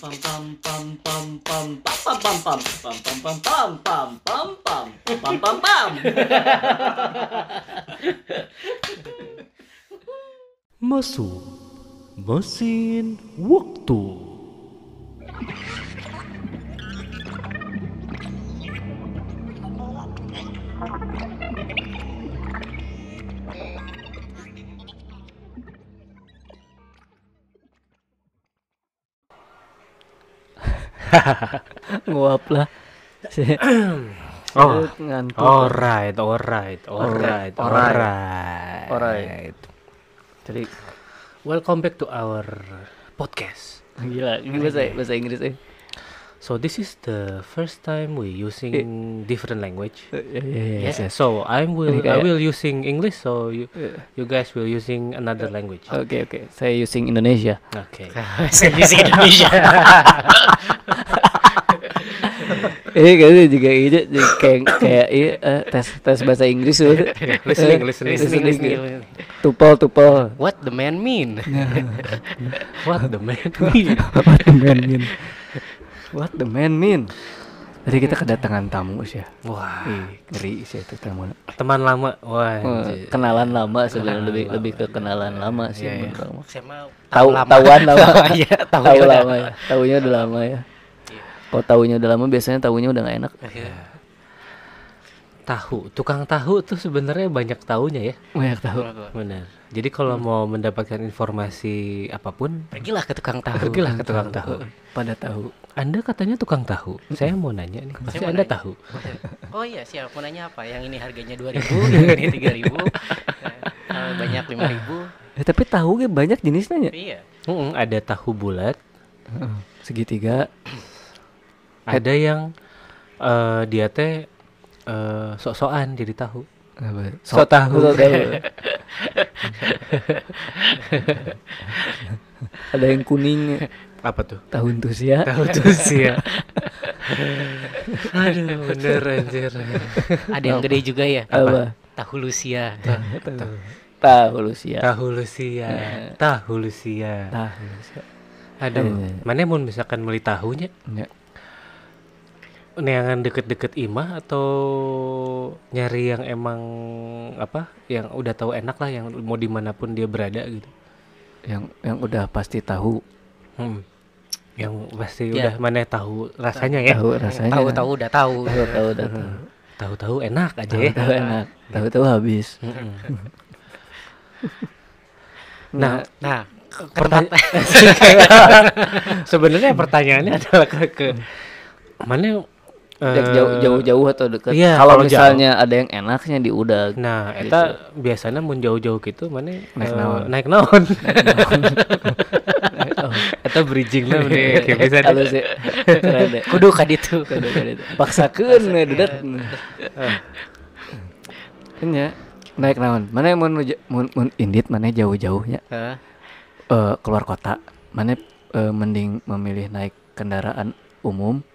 pam pam pam pam pam pam pam pam pam pam pam pam pam pam pam pam pam Masuk mesin waktu. nguap lah Oh. ngantuk Alright, alright, alright, Alright. alright. Alright. jadi Welcome back to our podcast. gila ini bahasa bahasa Inggris eh So this is the first time we using different language. yes, Yes. So I will Ini I will using English. So you Iya. you guys will using another language. oke oke saya using Indonesia Okay. Serius Indonesia eh kayaknya juga ini kayak kayak eh, tes tes bahasa Inggris tuh listening, listening, listening, listening. tupel tupel What the man mean? What the man mean? what the man mean what the man mean Tadi kita kedatangan tamu sih ya. Wah, Ih, ngeri sih itu tamu. teman lama. Wah, anjir. kenalan lama sebenarnya lebih lama. lebih ke kenalan lama sih. Iya, iya. Saya mau Tahu tahuan lama. Iya, tahu lama ya. Tahunya udah lama ya. Kalau tahunya udah lama biasanya tahunya udah gak enak. Iya. Tahu, tukang tahu tuh sebenarnya banyak tahunya ya. Banyak tahu. Benar. Jadi kalau mau mendapatkan informasi apa pun, Pergilah ke tukang tahu. pergilah ke tukang tahu. Pada tahu. Anda katanya tukang tahu. Saya mau nanya nih, pasti mau Anda nanya. tahu. Oh iya, siap. Mau nanya apa? Yang ini harganya 2000, yang ini 3000. Eh, banyak 5000. Eh, tapi tahu ge banyak jenisnya ya. Iya. Mm-mm, ada tahu bulat, Segitiga. ada yang eh, dia teh eh, sok-sokan jadi tahu. Apa? Sok tahu. Sok tahu. Ada yang kuning Apa tuh? tahun tusia. Tahu tuh sih ya. Aduh, bener anjir. Ada yang gede juga ya. Apa? Tahu Lucia. Tahu lusia. Tahu Lucia, tahu Lucia. Tahu lusia. Aduh, Iya. mana mau misalkan beli tahunya? Ya. Neangan deket-deket imah atau nyari yang emang apa? Yang udah tahu enak lah, yang mau di mana pun dia berada gitu. Yang yang udah pasti tahu. Hmm. Yang pasti Ya. udah mana tahu rasanya ya. Tahu rasanya. Tahu-tahu udah tahu. Tahu tahu udah tahu. Tahu-tahu enak aja Tahu ya. tahu enak. Tahu tahu habis. Mm-mm. Nah, Nah, Nah, pertanyaan sebenarnya pertanyaannya adalah ke, ke mana Eh, jauh jauh jauh atau dekat. iya, kalau misalnya ada yang enaknya di udah Nah, eta biasanya mun jauh-jauh gitu mana Naik eh, naon? Naik naon. eta bridging lah bener kayak bisa kalau deh. sih keren deh. kudu ka ditu. Kudu keren deh. Paksakeun dedet. Kan ya naik naon? Mana mun mun, mun indit mana jauh-jauhnya Heeh. eh keluar kota. Mana eh, mending memilih naik kendaraan umum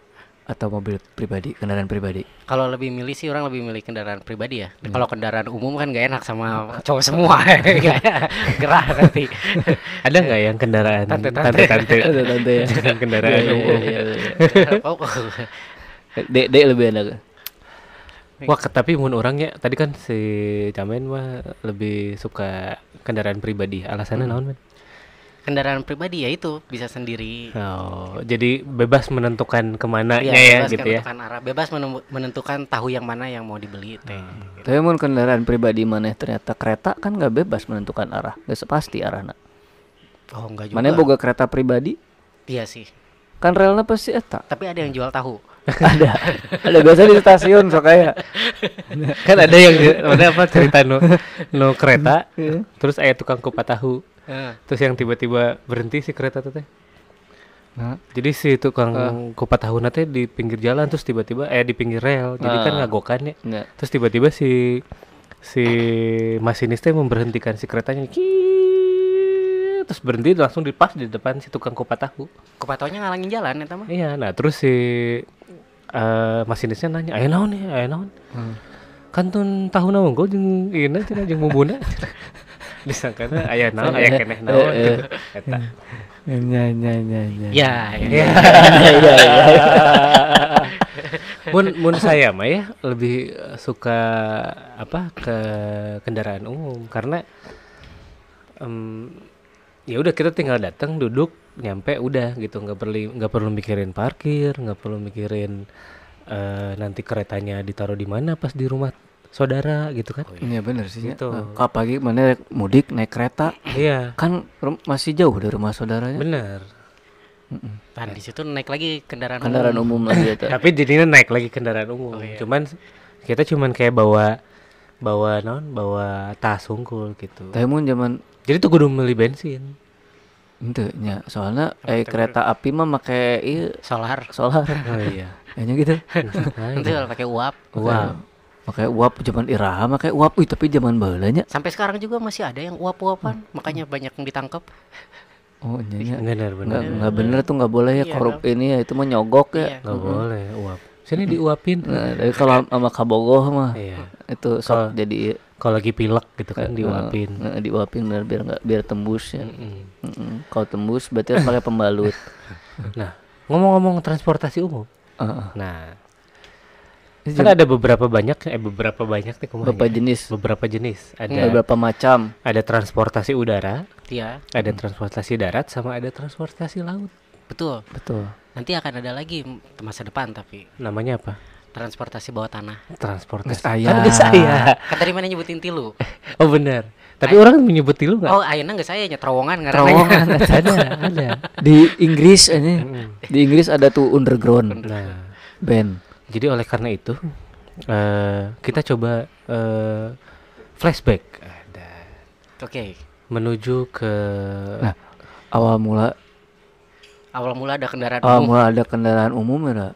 atau mobil pribadi, kendaraan pribadi. Kalau lebih milih sih orang lebih milih kendaraan pribadi ya. Kalau kendaraan umum kan gak enak sama cowok semua. Gerah nanti. Ada nggak yang kendaraan Tante-tante. tante-tante? Ada tante ya. Jangan kendaraan umum. Dek dek lebih enak. Wah, tapi mun orangnya tadi kan si Camen mah lebih suka kendaraan pribadi. Alasannya naon, men? Kendaraan pribadi ya itu bisa sendiri. Oh, jadi bebas menentukan ke mana Iya, ya, bebas gitu ya. menentukan arah, bebas menentukan tahu yang mana yang mau dibeli teh. Tapi mun kendaraan pribadi mana ternyata kereta kan nggak bebas menentukan arah, nggak pasti arahnya. Oh, enggak juga. Mana boga kereta pribadi Iya sih. kan relnya pasti eta. Tapi ada yang jual tahu. ada ada biasa di stasiun sok kayak kan ada yang ada apa cerita no no kereta Iya. terus ayah tukang kupat tahu Heeh. terus yang tiba-tiba berhenti si kereta tuh teh Nah, jadi si tukang kupat tahu nate di pinggir jalan terus tiba-tiba eh di pinggir rel jadi kan Ah. ngagokan ya enggak. terus tiba-tiba si si masinis teh memberhentikan si keretanya Kiii, terus berhenti langsung di pas di depan si tukang kupat tahu Kupatonya ngalangin jalan ya mah. iya nah terus si eh masinisnya nanya ayo naon nih ayo naon kan tuh tahu naon gue jeung ieu cenah jeung bumbuna disangkana aya naon aya keneh naon gitu. Eta. Nya nya nya nya. Ya, ya. Ya. mun mun saya mah ya lebih suka apa ke kendaraan umum. Karena em, ya udah kita tinggal datang duduk nyampe udah gitu. Nggak perlu nggak perlu mikirin parkir nggak perlu mikirin eh, nanti keretanya ditaruh di mana pas di rumah saudara gitu kan Iya bener sih. Gitu. Gitu. Apalagi mana mudik naik kereta iya kan masih jauh dari rumah saudaranya. bener Kan di situ naik lagi kendaraan, Kendaraan umum lagi ya. tapi jadinya naik lagi kendaraan umum cuman kita cuman kayak bawa bawa non bawa tas unggul gitu Tapi mun zaman jadi tuh kudu beli bensin Ente nya soalnya eh kereta api mah make ieu Solar. solar. oh iya Kayaknya gitu. Nah, Nanti kalau pakai uap. wow Pakai uap zaman Iraha make uap. Wih, tapi zaman baheula nya. Sampai sekarang juga masih ada yang uap-uapan, makanya banyak yang ditangkap. Oh, nya nya. bener bener Nggak, nggak bener tuh nggak boleh ya Iya, korup ini ya itu mah nyogok ya. Iya. nggak boleh uap sini diuapin Nah, tapi kalau sama kabogoh mah iya itu sok jadi kalau lagi pilek gitu kan diuapin eh, diuapin biar biar nggak biar tembus ya. Mm-mm. Mm-mm. Kalau tembus berarti harus pakai pembalut. nah ngomong-ngomong transportasi umum Heeh. nah kan ada beberapa banyak eh beberapa banyak nih kumaha Beberapa ya? jenis, beberapa jenis ada beberapa macam. ada transportasi udara Iya, ada transportasi darat sama ada transportasi laut betul. Betul. Nanti akan ada lagi masa depan tapi namanya apa transportasi bawah tanah. transportasi Geus aya. kan geus aya. Kan tadi mana nyebutin tilu. oh benar tapi orang menyebut tilu nggak Oh, ayeuna nggak saya terowongan. Terowongan ada ada di Inggris ini. Di Inggris ada tuh underground nah band. Jadi oleh karena itu eh kita coba eh flashback ada Oke. menuju ke Nah, awal mula Awal mula ada kendaraan awal umum mula ada kendaraan umum ya.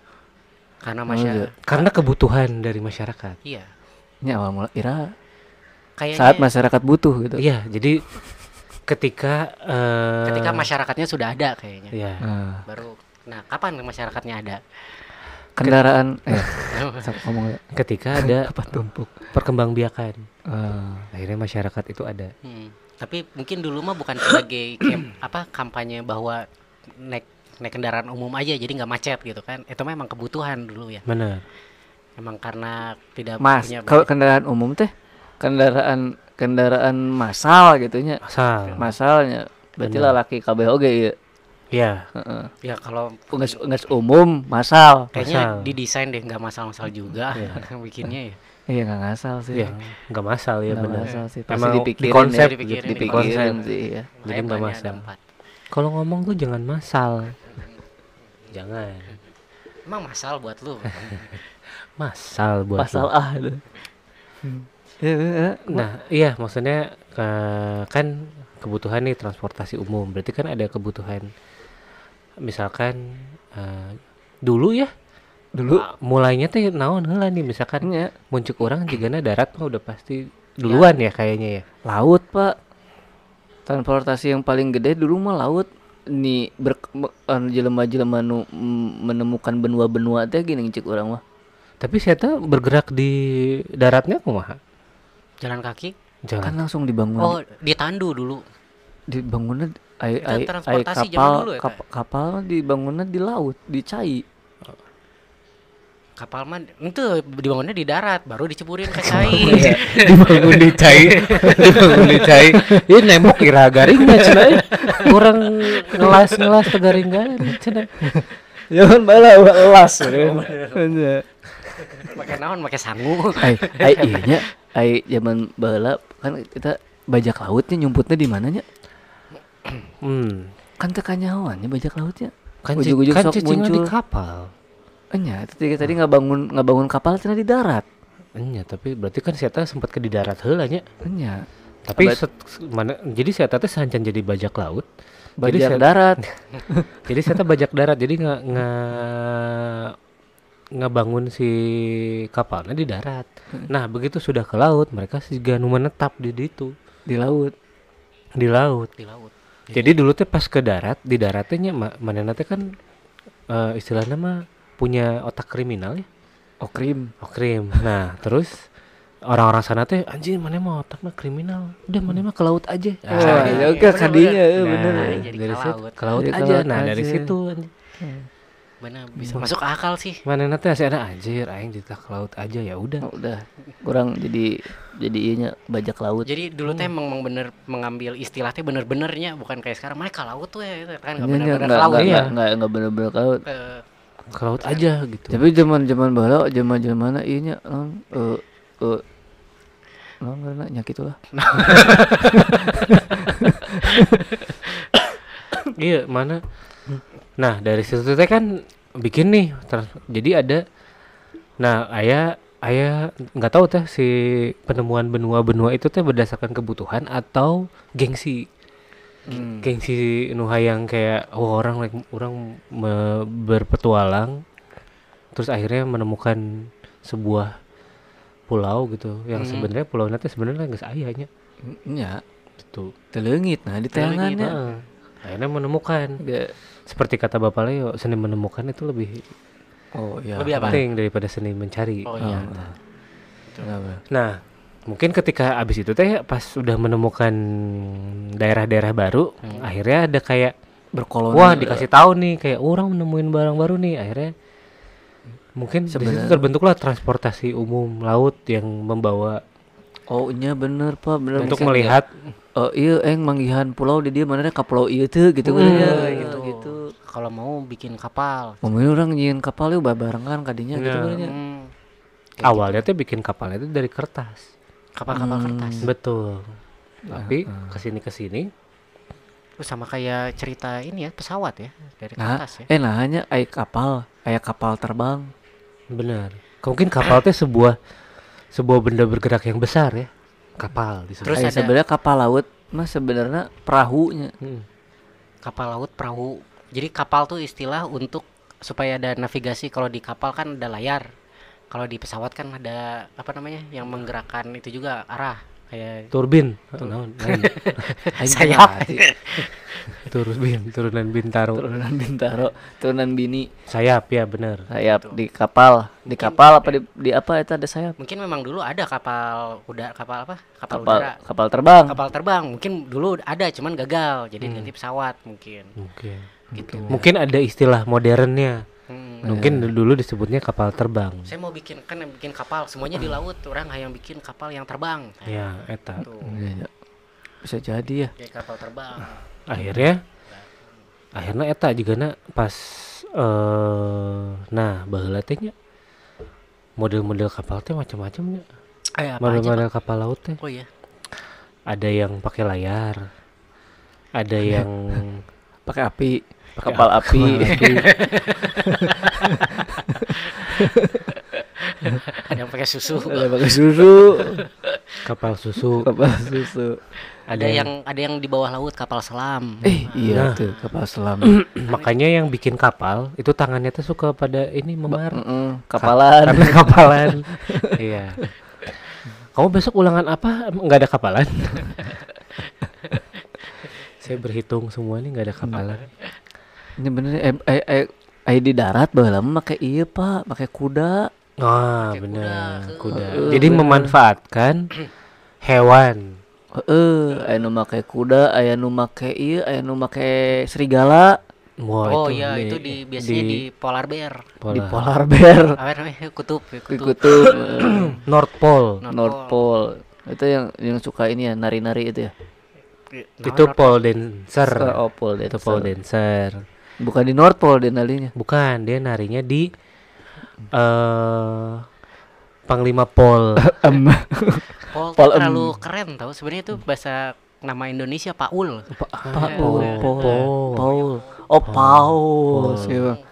karena Oh, masyarakat. karena kebutuhan dari masyarakat. Iya. Ini awal mula Ira Kayaknya saat masyarakat butuh gitu. Iya, jadi ketika eh ketika masyarakatnya sudah ada kayaknya. ya Nah, Baru nah kapan masyarakatnya ada? Kendaraan eh ngomong ya. ketika ada apa tumpuk. perkembangbiakan. Ah, Akhirnya masyarakat itu ada. Hmm. Tapi mungkin dulu mah bukan sebagai kem- apa kampanye bahwa naik naik kendaraan umum aja jadi nggak macet gitu kan. Itu memang kebutuhan dulu ya. Benar. Emang karena tidak Mas, punya kalau banyak- kendaraan umum teh kendaraan kendaraan massal gitu nya. Asal. Masalnya berarti Bener. lalaki kabeh oge ieu. Ya, Heeh. ya kalau Geus geus umum masal. kayaknya Masal. didesain deh nggak masal-masal juga bikinnya ya. Iya nggak ngasal sih. ya nggak masal ya benar. masal sih. Pasti Emang dipikirin dikonsep, ya. dipikirin, dipikirin dikonsep. sih ya. Jadi nggak masal. Kalau ngomong tuh jangan masal. Jangan. Emang masal buat lu. Masal buat Pasal lu. ah itu. Ya, ya, Nah, iya maksudnya eh, kan kebutuhan nih transportasi umum. Berarti kan ada kebutuhan misalkan eh, dulu ya dulu ah, mulainya teh naon heula nih misalkan nya muncul orang jigana darat mah udah pasti duluan ya kayaknya ya. laut pak transportasi yang paling gede dulu mah laut nih ber jelema-jelema nu menemukan benua-benua teh gini cek orang mah Tapi saya tuh bergerak di daratnya kumaha? Jalan kaki. kan Jangan. langsung dibangun Oh, ditandu dulu. dibangunnya ai ai, ai transportasi zaman kapal dulu ya, kap- kapal dibangunnya di laut di cai. Kapal mah itu dibangunnya di darat, baru diceburin ke cai. dibangun di cai dibangun di cai. Ini nembok ira garing mah cenah eh. kurang ngelas ngelas ke garing garing cenah jangan bala elas Pakai naon, pakai sangu. ai ai iya nya. Ai zaman bala kan kita bajak lautnya nyumputnya di mananya hmm kan tekanyawan ya bajak lautnya kan Ujug-ujug kan sok cicingnya di muncul. kapal Enya, tadi tadi nggak bangun nggak bangun kapal cina di darat. Enya, tapi berarti kan saya sempat ke di darat heula nya Enya, tapi set- mana jadi saya teh sancan jadi bajak laut jadi bajak saya darat. jadi saya bajak darat jadi nggak nggak ngebangun si kapalnya di darat. Nah, begitu sudah ke laut, mereka juga menetap di situ, di laut di laut. di laut Jadi dulu teh pas ke darat, di daratnya ma manehna teh kan eh, istilahnya mah punya otak kriminal ya. oh krim Oh, krim. Nah, terus orang-orang sana teh anjing mana mah otaknya kriminal. Udah mana mah ke laut aja. wah iya, ya oke bener, kadinya eh, Nah, bener Jadi dari situ laut. ke laut aja. Nah, dari situ anjing. Benar bisa masuk akal sih. Mana nanti asli ada anjir aing jadi ke laut aja ya udah. Oh, udah. Kurang jadi jadi ianya bajak laut. Jadi dulu Hmm. teh emang emang bener mengambil istilahnya bener-benernya bukan kayak sekarang. Mana ke laut tuh ya gitu kan nggak Ini bener-bener nggak ke laut nggak iya. nggak nggak nggak bener-bener ke laut Eh, ke laut aja gitu. Tapi zaman zaman bahala zaman zaman mana ianya non eh eh non karena nyakit lah iya mana nah dari situ teh kan bikin nih trans- jadi ada nah ayah ayah nggak tahu teh si penemuan benua-benua itu teh berdasarkan kebutuhan atau gengsi Hmm. gengsi nu hayang kayak oh orang like, orang me- berpetualang terus akhirnya menemukan sebuah pulau gitu yang Hmm. sebenarnya pulau nanti sebenarnya nggak ayahnya ya gitu telengit nah di tayangannya Heeh. akhirnya menemukan Nggak- seperti kata bapak Leo seni menemukan itu lebih oh ya Lebih apa? penting daripada seni mencari. Oh Oh, iya nah mungkin ketika abis itu teh pas sudah menemukan daerah-daerah baru akhirnya ada kayak berkoloni wah dikasih tahu nih kayak orang nemuin barang baru nih. Akhirnya mungkin di situ Sebenarnya- terbentuklah transportasi umum laut yang membawa oh iya bener pak. Bener untuk Mungkin melihat. oh iya eng manggihan pulau di dia mana? Ka pulau iya tuh gitu Hmm, ya. Gitu. gitu. Kalau mau bikin kapal. Ngomongin orang nyiin kapal yuk barengan kadinya gitu Ya. kan ya. Hmm, awalnya tuh bikin kapalnya itu dari kertas. Kapal-kapal Hmm. kertas. Betul. Tapi ke sini ke sini Terus sama kayak cerita ini ya pesawat ya dari nah kertas ya. eh nah hanya aya kapal aya kapal terbang. Benar mungkin kapal teh sebuah sebuah benda bergerak yang besar ya. Kapal di Terus Aya ada- sebenarnya kapal laut mah sebenarnya perahunya. Hmm. kapal laut perahu. Jadi kapal tuh istilah untuk supaya ada navigasi. Kalau di kapal kan ada layar. Kalau di pesawat kan ada apa namanya yang menggerakkan itu juga arah kayak turbin. Sayap turbin turunan bintaro. Turunan bintaro turunan bini. Sayap ya bener. Sayap di kapal. Di kapal apa di, di apa itu ada sayap? Mungkin memang dulu ada kapal udara kapal apa? Kapal, kapal udara. kapal terbang. Kapal terbang. Mungkin dulu ada cuman gagal. Jadi Hmm. ganti pesawat mungkin. Mungkin gitu. mungkin ada istilah modernnya Hmm. mungkin dulu disebutnya kapal terbang. Saya mau bikin kan yang bikin kapal semuanya di laut. Orang yang bikin kapal yang terbang. Ya eta. Iya, iya. bisa jadi ya. Kayak kapal terbang. Akhirnya? Akhirnya eta juga na pas eh nah baheula teh nya model-model kapal teh macam-macam ya eh, model-model kapal laut teh. Oh iya. Ada yang pakai layar ada. yang pakai api Kapal api. Ada yang pakai susu. Ada pakai susu. Kapal susu. Kapal susu. Ada yang ada yang di bawah laut kapal selam. Eh iya Nah. tuh kapal selam. Makanya yang bikin kapal itu tangannya tuh suka pada ini memar. Mm-mm, kapalan. Karena kapalan. Iya. Kamu besok ulangan apa? Nggak ada kapalan? Saya berhitung semua nih nggak ada kapalan ini bener eh, eh, eh, eh, di darat baheula mah make iya pak. Pakai kuda. Ah Pakai benar kuda, kuda, Eh, jadi bener. memanfaatkan hewan. Eh aya nu make kuda aya nu make iya aya nu make serigala. Wah, oh itu iya di- itu di biasanya di, polar bear. Di pola- polar bear. Apa namanya? Kutub ya, di kutub. Kutub eh, North Pole. North Pole. Itu yang yang suka ini ya nari-nari itu ya? Nah, itu pole. dancer. Oh, pole itu dancer. pole dancer bukan di North Pole dia narinya. Bukan dia narinya di eh Panglima Pol. Pol tuh Pol- terlalu keren tau. Sebenarnya itu bahasa nama Indonesia Paul. Paul Paul. Paul. Paul. Oh Paul. Siapa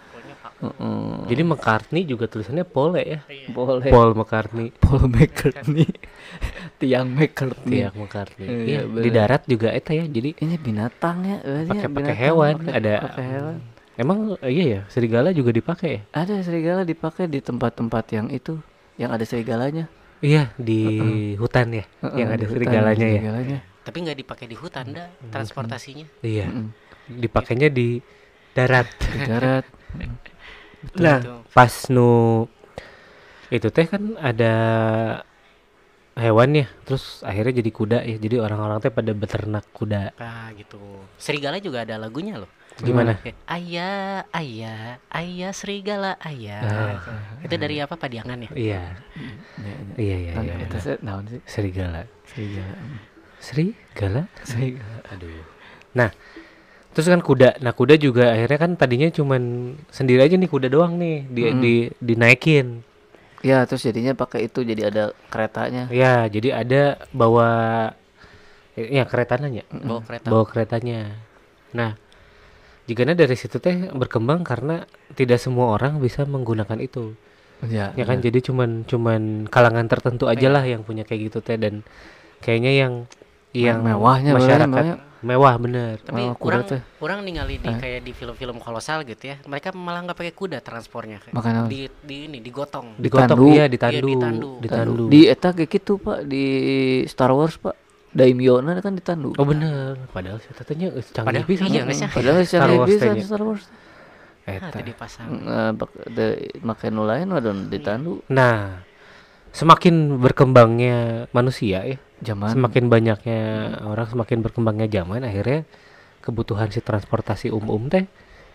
Heeh. jadi McCartney juga tulisannya Paul ya boleh Paul McCartney Paul McCartney tiang McCartney Tiak McCartney Iya, Iya, bener. di darat juga eta ya jadi ini binatang ya ya, pakai pakai hewan pakai- ada pakai hewan Emang iya ya, serigala juga dipakai ya? Ada serigala dipakai di tempat-tempat yang itu, yang ada serigalanya. Iya, di hutan ya, Heeh, yang ada hutan, serigalanya ya. serigalanya. Tapi nggak dipakai di hutan dah transportasinya. Iya. Mm-mm. Dipakainya di darat. Di darat. nah, Betul. pas nu itu teh kan ada hewan ya, terus akhirnya jadi kuda ya. Jadi orang-orang teh pada beternak kuda. Ah gitu. Serigala juga ada lagunya loh. Gimana? Ayah, ayah, ayah serigala, ayah. Itu dari apa Padiangan ya? Iya. Ya, ya. Iya, iya, iya. itu naon sih? Serigala. Serigala. Serigala? Serigala. Aduh. Nah, terus kan kuda. Nah, kuda juga akhirnya kan tadinya cuman sendiri aja nih kuda doang nih di, Mm. di dinaikin. Ya, terus jadinya pakai itu jadi ada keretanya. Ya, jadi ada bawa ya keretanya. Bawa kereta. Bawa keretanya. Nah, jika dari situ teh berkembang karena tidak semua orang bisa menggunakan itu. Ya, Ya kan jadi cuman cuman kalangan tertentu aja lah yang punya kayak gitu teh dan kayaknya yang yang mewahnya masyarakat banyak. Mewah bener. Tapi Oh, kuda kurang teh. kurang ningali di Eh. kayak di film-film kolosal gitu ya. Mereka malah nggak pakai kuda transportnya. kayak. Makanya di di ini digotong. Digotong Ditandu. iya Iya, ditandu, ditandu. ditandu. Di eta kayak gitu, Pak, di Star Wars, Pak. Daimyo kan ditandu. Oh bener, padahal saya tanya eh, canggih Padahal pisan. iya sih? Padahal Star Star Wars Wars teh nya. Star Wars. Eta. tadi pasang. Eh, bak- de- make nu lain waduh ditandu Nah, semakin berkembangnya manusia ya, zaman semakin banyaknya orang, semakin berkembangnya zaman, akhirnya kebutuhan si transportasi umum teh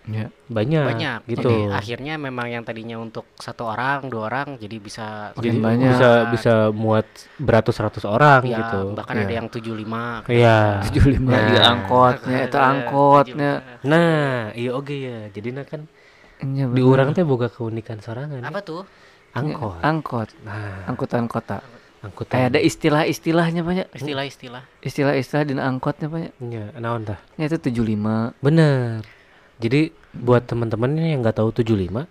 ya. banyak, Banyak. gitu. Jadi akhirnya memang yang tadinya untuk satu orang, dua orang jadi bisa Jadi banyak. bisa bisa muat beratus-ratus orang ya, gitu. bahkan ada Iya. yang 75 Iya. 75 Nah. di angkotnya itu angkotnya. Nah, iya oke ya. Jadi nah kan Nya di orang teh boga keunikan sorangan. Apa tuh? Angkot. angkot Nah, angkutan kota angkutan. kayak ada istilah-istilahnya banyak Istilah-istilah. istilah-istilah di angkotnya banyak Iya, naon tah? ya itu 75 Bener. Jadi buat teman-teman yang nggak tahu 75,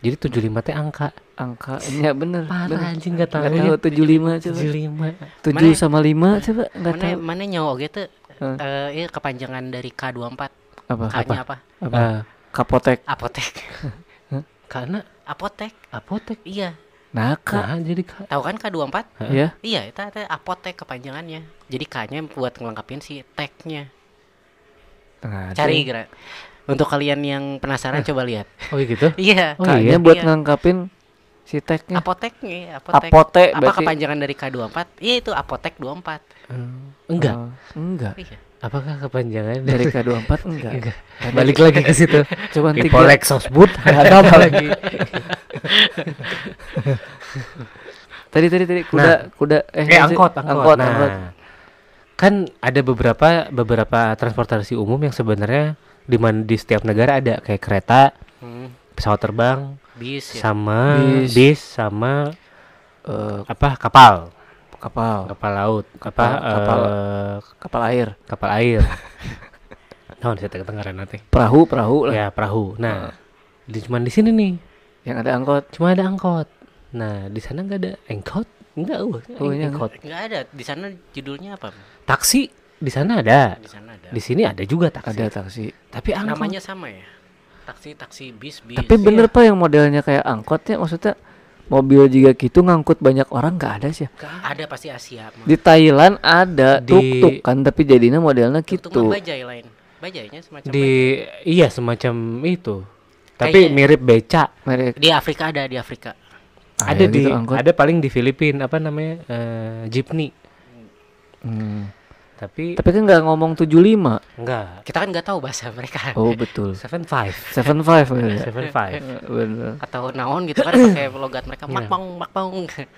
jadi 75 teh angka. angkanya bener Parah bener. anjing nggak tahu. nggak tahu 75 coba 75. 7 Mana- sama 5 coba nggak Mana tahu mana nyawa gitu Hah? eh iya kepanjangan dari K24. apa K-nya apa? apa Ah, kapotek Apotek. karena Apotek. apotek. Iya. Nah kak Nah, jadi ka- Tahu kan K24? ya Iya, itu ada apotek kepanjangannya. Jadi K-nya buat ngelengkapin si tek-nya. Nah, Cari kira. Untuk kalian yang penasaran coba lihat. Oh gitu. Iya. Oh, kayaknya iya? buat Iya. ngangkapin si teknya Apoteknya, apotek. apotek Apa berarti kepanjangan dari K24? Iya itu apotek 24. Enggak. Oh, enggak Iya. Apakah kepanjangan dari K24 enggak Enggak. Balik lagi ke situ. Cuman tiga. Ipolek sosbud ada apa lagi? tadi tadi tadi kuda kuda eh, Eh angkot, angkot. angkot, nah, angkot. kan ada beberapa beberapa transportasi umum yang sebenarnya di mana di setiap negara ada kayak kereta, Hmm, pesawat terbang, bis ya. sama Bis. bis, sama Eh, apa kapal, kapal kapal laut, apa Kapal- kapal- eh, kapal air kapal air. Nah, saya kedengaran nanti. perahu perahu lah Ya perahu. Nah, di cuman di sini nih yang ada angkot cuma ada angkot. Nah, di sana nggak ada angkot. Enggak, uh, Oh, angkot. Enggak ada. Di sana judulnya apa? Taksi di sana ada. Di sana ada. Di sini ada juga taksi. ada taksi Tapi angkot. Namanya sama ya? Taksi, taksi, bis, bis. tapi bener pak yang modelnya kayak angkotnya maksudnya mobil juga gitu ngangkut banyak orang nggak ada sih Ada pasti Asia. mah. di Thailand ada Di- tuk tuk kan tapi jadinya modelnya gitu mah bajai lain. Bajainya semacam di iya semacam itu. Tapi Kayaknya- mirip beca. mereka bajai. di Afrika ada di Afrika. ada ya di gitu, ada paling di Filipina apa namanya? eh, jeepney. Hmm. Tapi tapi kan nggak ngomong 75 enggak. Kita kan nggak tahu bahasa mereka. oh betul Seven five. seven five ya Seven five. bener Atau naon gitu kan pakai logat mereka Iya. makpong makpong.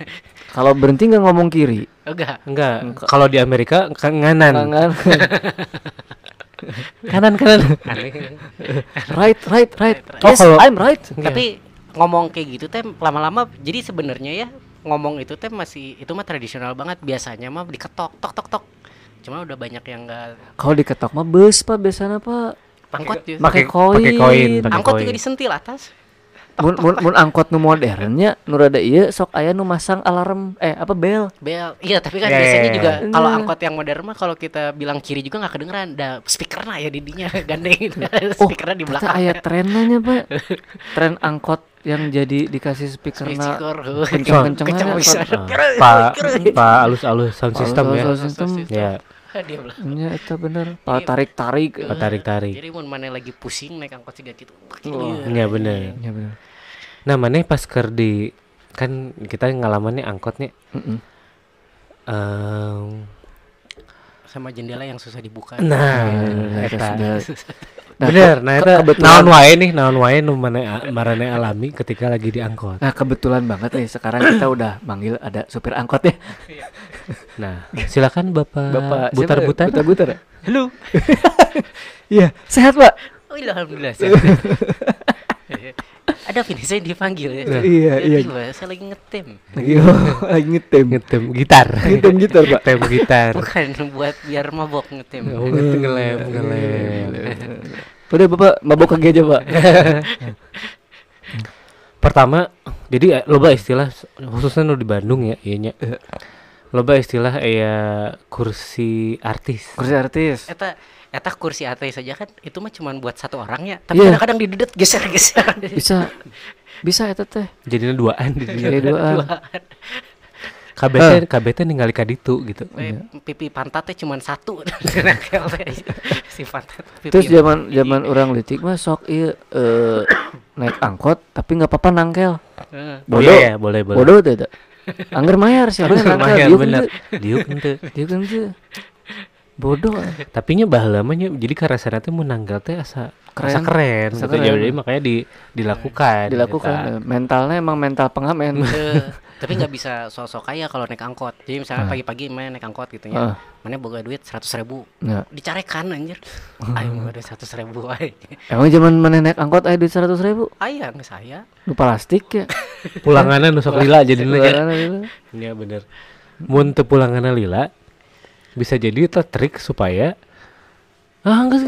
kalau berhenti nggak ngomong kiri Enggak. Enggak. Kalau di Amerika kan nganan. Kanan kanan. Right right right Oh, yes kalau- I'm right Tapi ngomong kayak gitu teh lama-lama jadi sebenarnya ya ngomong itu teh masih itu mah tradisional banget biasanya mah diketok tok tok tok. Cuma udah banyak yang enggak kalau diketok mah bus pak biasanya pak angkot juga. pakai koin pakai koin, Angkot koin. juga disentil atas. mun mun mun angkot nu modernnya nu rada ieu sok aya nu masang alarm eh apa bel Bel, iya tapi kan Ya, biasanya ya, ya. juga kalau Nah. angkot yang modern mah kalau kita bilang kiri juga nggak kedengeran, ada speakernya ya didinya gandeng, Oh, speakernya di belakang. aya trennya pak tren angkot yang jadi dikasih speaker na Speaker, kenceng-kenceng kenceng. Ah, Pak Pak alus-alus sound system ya. Ya, Dia bilang. Nya eta bener pak tarik tarik Pak tarik-tarik. Jadi mun mana lagi pusing naik angkot juga gitu. Iya bener. ya bener Nah, mana pas ker di kan kita ngalamannya angkotnya Mm-mm. em, Sama jendela yang susah dibuka. nah, Nah, eta. Nah, bener nah eta kebetulan- naon wae nih naon wae nu mana marane alami ketika lagi di angkot Nah kebetulan banget nih sekarang kita udah manggil ada supir angkot ya. Nah silakan bapak, Bapak butar-butar Butar-butar. ya? Halo. Iya, sehat, Pak. Oh, iya, alhamdulillah. Ada Vini saya dipanggil ya. Iya, iya. Tiba, saya lagi ngetem. Lagi lagi ngetem. ngetem gitar Ngetem gitar, Pak. ngetem gitar Bukan buat biar mabok ngetem. oh, ngelem ngelem Udah Bapak mabok lagi aja, Pak. pertama jadi eh, loba istilah khususnya nu di Bandung ya iya. Loba istilah ya kursi artis Kursi artis. Eta eta kursi atas saja kan itu mah cuma buat satu orang ya. Tapi Iya. kadang-kadang didedet geser-geser. Bisa bisa eta teh. jadinya duaan di Jadi doa. KBT KBT ningali kaditu gitu Eh, pipi pantatnya cuma satu si pantat pipi Terus zaman zaman orang litik mah sok ieu eh, naik angkot tapi nggak apa-apa nangkel. Heeh. Oh Bodoh. iya ya, boleh boleh. Bodoh teh. Angger mayar nangkel Lumayan diuk bener. Diuk henteu. Diuk henteu. Bodoh. Tapi nya baheula mah nya jadi karasana teh mun nanggal teh asa asa Keren. keren. Asa gitu. keren. Jadi makanya di dilakukan. Dilakukan. eta. eh, Mentalnya emang mental pengamen. Eh, tapi nggak bisa sosok kaya kalau naik angkot jadi misalnya pagi-pagi main naik angkot gitu Ah. ya mana boga duit seratus ribu Ya. dicarekan anjir ayo mau ada seratus ribu ay Emang zaman mana naik angkot aya duit seratus ribu? ayah nggak saya Nu plastik ya. Pulanganna nu sok lila jadi itu. Iya bener. Mun teu pulanganna lila bisa jadi itu trik supaya ah kudu.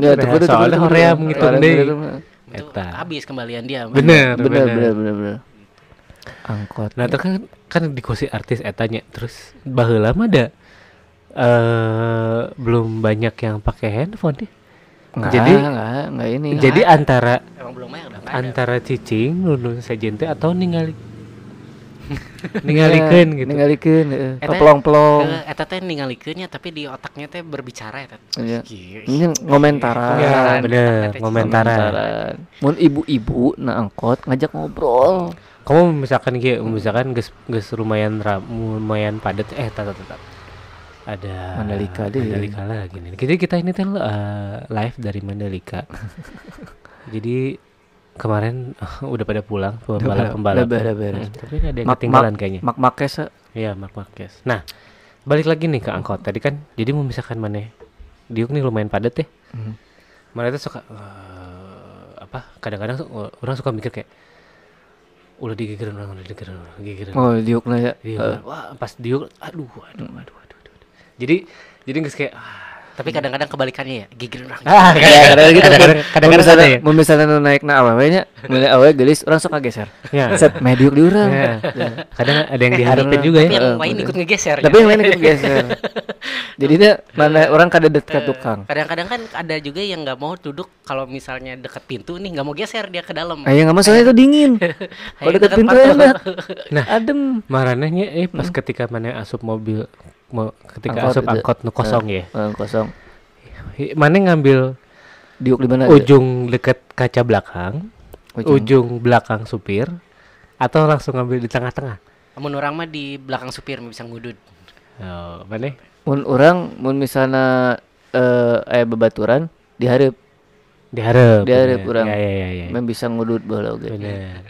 Ya, tuh, kudu, tuh, Soalnya hoream deui. gitu mah. itu Eta. habis kembalian dia Bener, Bener bener bener bener. Angkot. Nah, itu kan kan di kursi artis etanya terus baheula mah ada eh belum banyak yang pakai handphone deh. Nggak, jadi nggak nggak ini. jadi antara emang belum banyak udah antara cicing nunun sajen teh atau ningali ningalikeun Iya, gitu. Ningalikeun heeh. Pelong-pelong. Eh, eta teh ningalikeunnya tapi di otaknya teh berbicara eta Iya. Ini ngomentaran. Ya, Ngomentaran. bener, Ngomentaran. ngomentaran. Mun ibu-ibu na angkot ngajak ngobrol. Kamu misalkan gitu, misalkan geus geus lumayan ram, lumayan padat eh tat tat. Ada Mandalika deh. Mandalika lagi nih. Jadi kita ini tuh eh, live dari Mandalika. Jadi kemarin udah pada pulang pembalap pembalap. udah beres, beres. Hmm, tapi ada yang Mak ketinggalan mak kayaknya. mak makes Mark Marquez. Nah, balik lagi nih ke angkot. Tadi kan jadi mau misalkan mana Diuk nih lumayan padat ya. Mhm. Mana tuh suka eh, apa? Kadang-kadang orang suka mikir kayak ulah digigirin orang, ulah digigirin orang, digigirin. Oh, diukna ya. Diuk, Eh, wah pas diuk, aduh, aduh, aduh, aduh, aduh, aduh. Jadi, jadi nggak kayak, ah, tapi kadang-kadang kebalikannya ya gigil orang ah, kadang-kadang gitu, kadang-kadang, ada ya. misalnya naik na awewe nya, mun awewe gelis urang suka geser. Ya, Set mediuk di urang. ya. Kadang ada yang diharapin juga tapi ya. yang lain ikut ngegeser Tapi ya. yang lain ikut geser. Jadi dia mana orang kada dekat tukang. kadang-kadang kan ada juga yang nggak mau duduk kalau misalnya dekat pintu nih nggak mau geser dia ke dalam Ayo nggak masalah itu dingin. Kalau dekat pintu enak. Nah. adem. Maranehnya eh pas ketika mana asup mobil ketika Angkot asup itu. angkot nu kosong ya. Eh, kosong. Mana ngambil Diuk di mana? aja? ujung deket kaca belakang, Ujung. ujung belakang supir, atau langsung ngambil di tengah-tengah? Mun orang mah di belakang supir bisa ngudut Oh, mana? Mun orang mun misalnya eh aya babaturan dihareup Diharap. Dihareup bener. urang. Ya ya ya. ya. mem bisa ngudut baheula oge. Bener.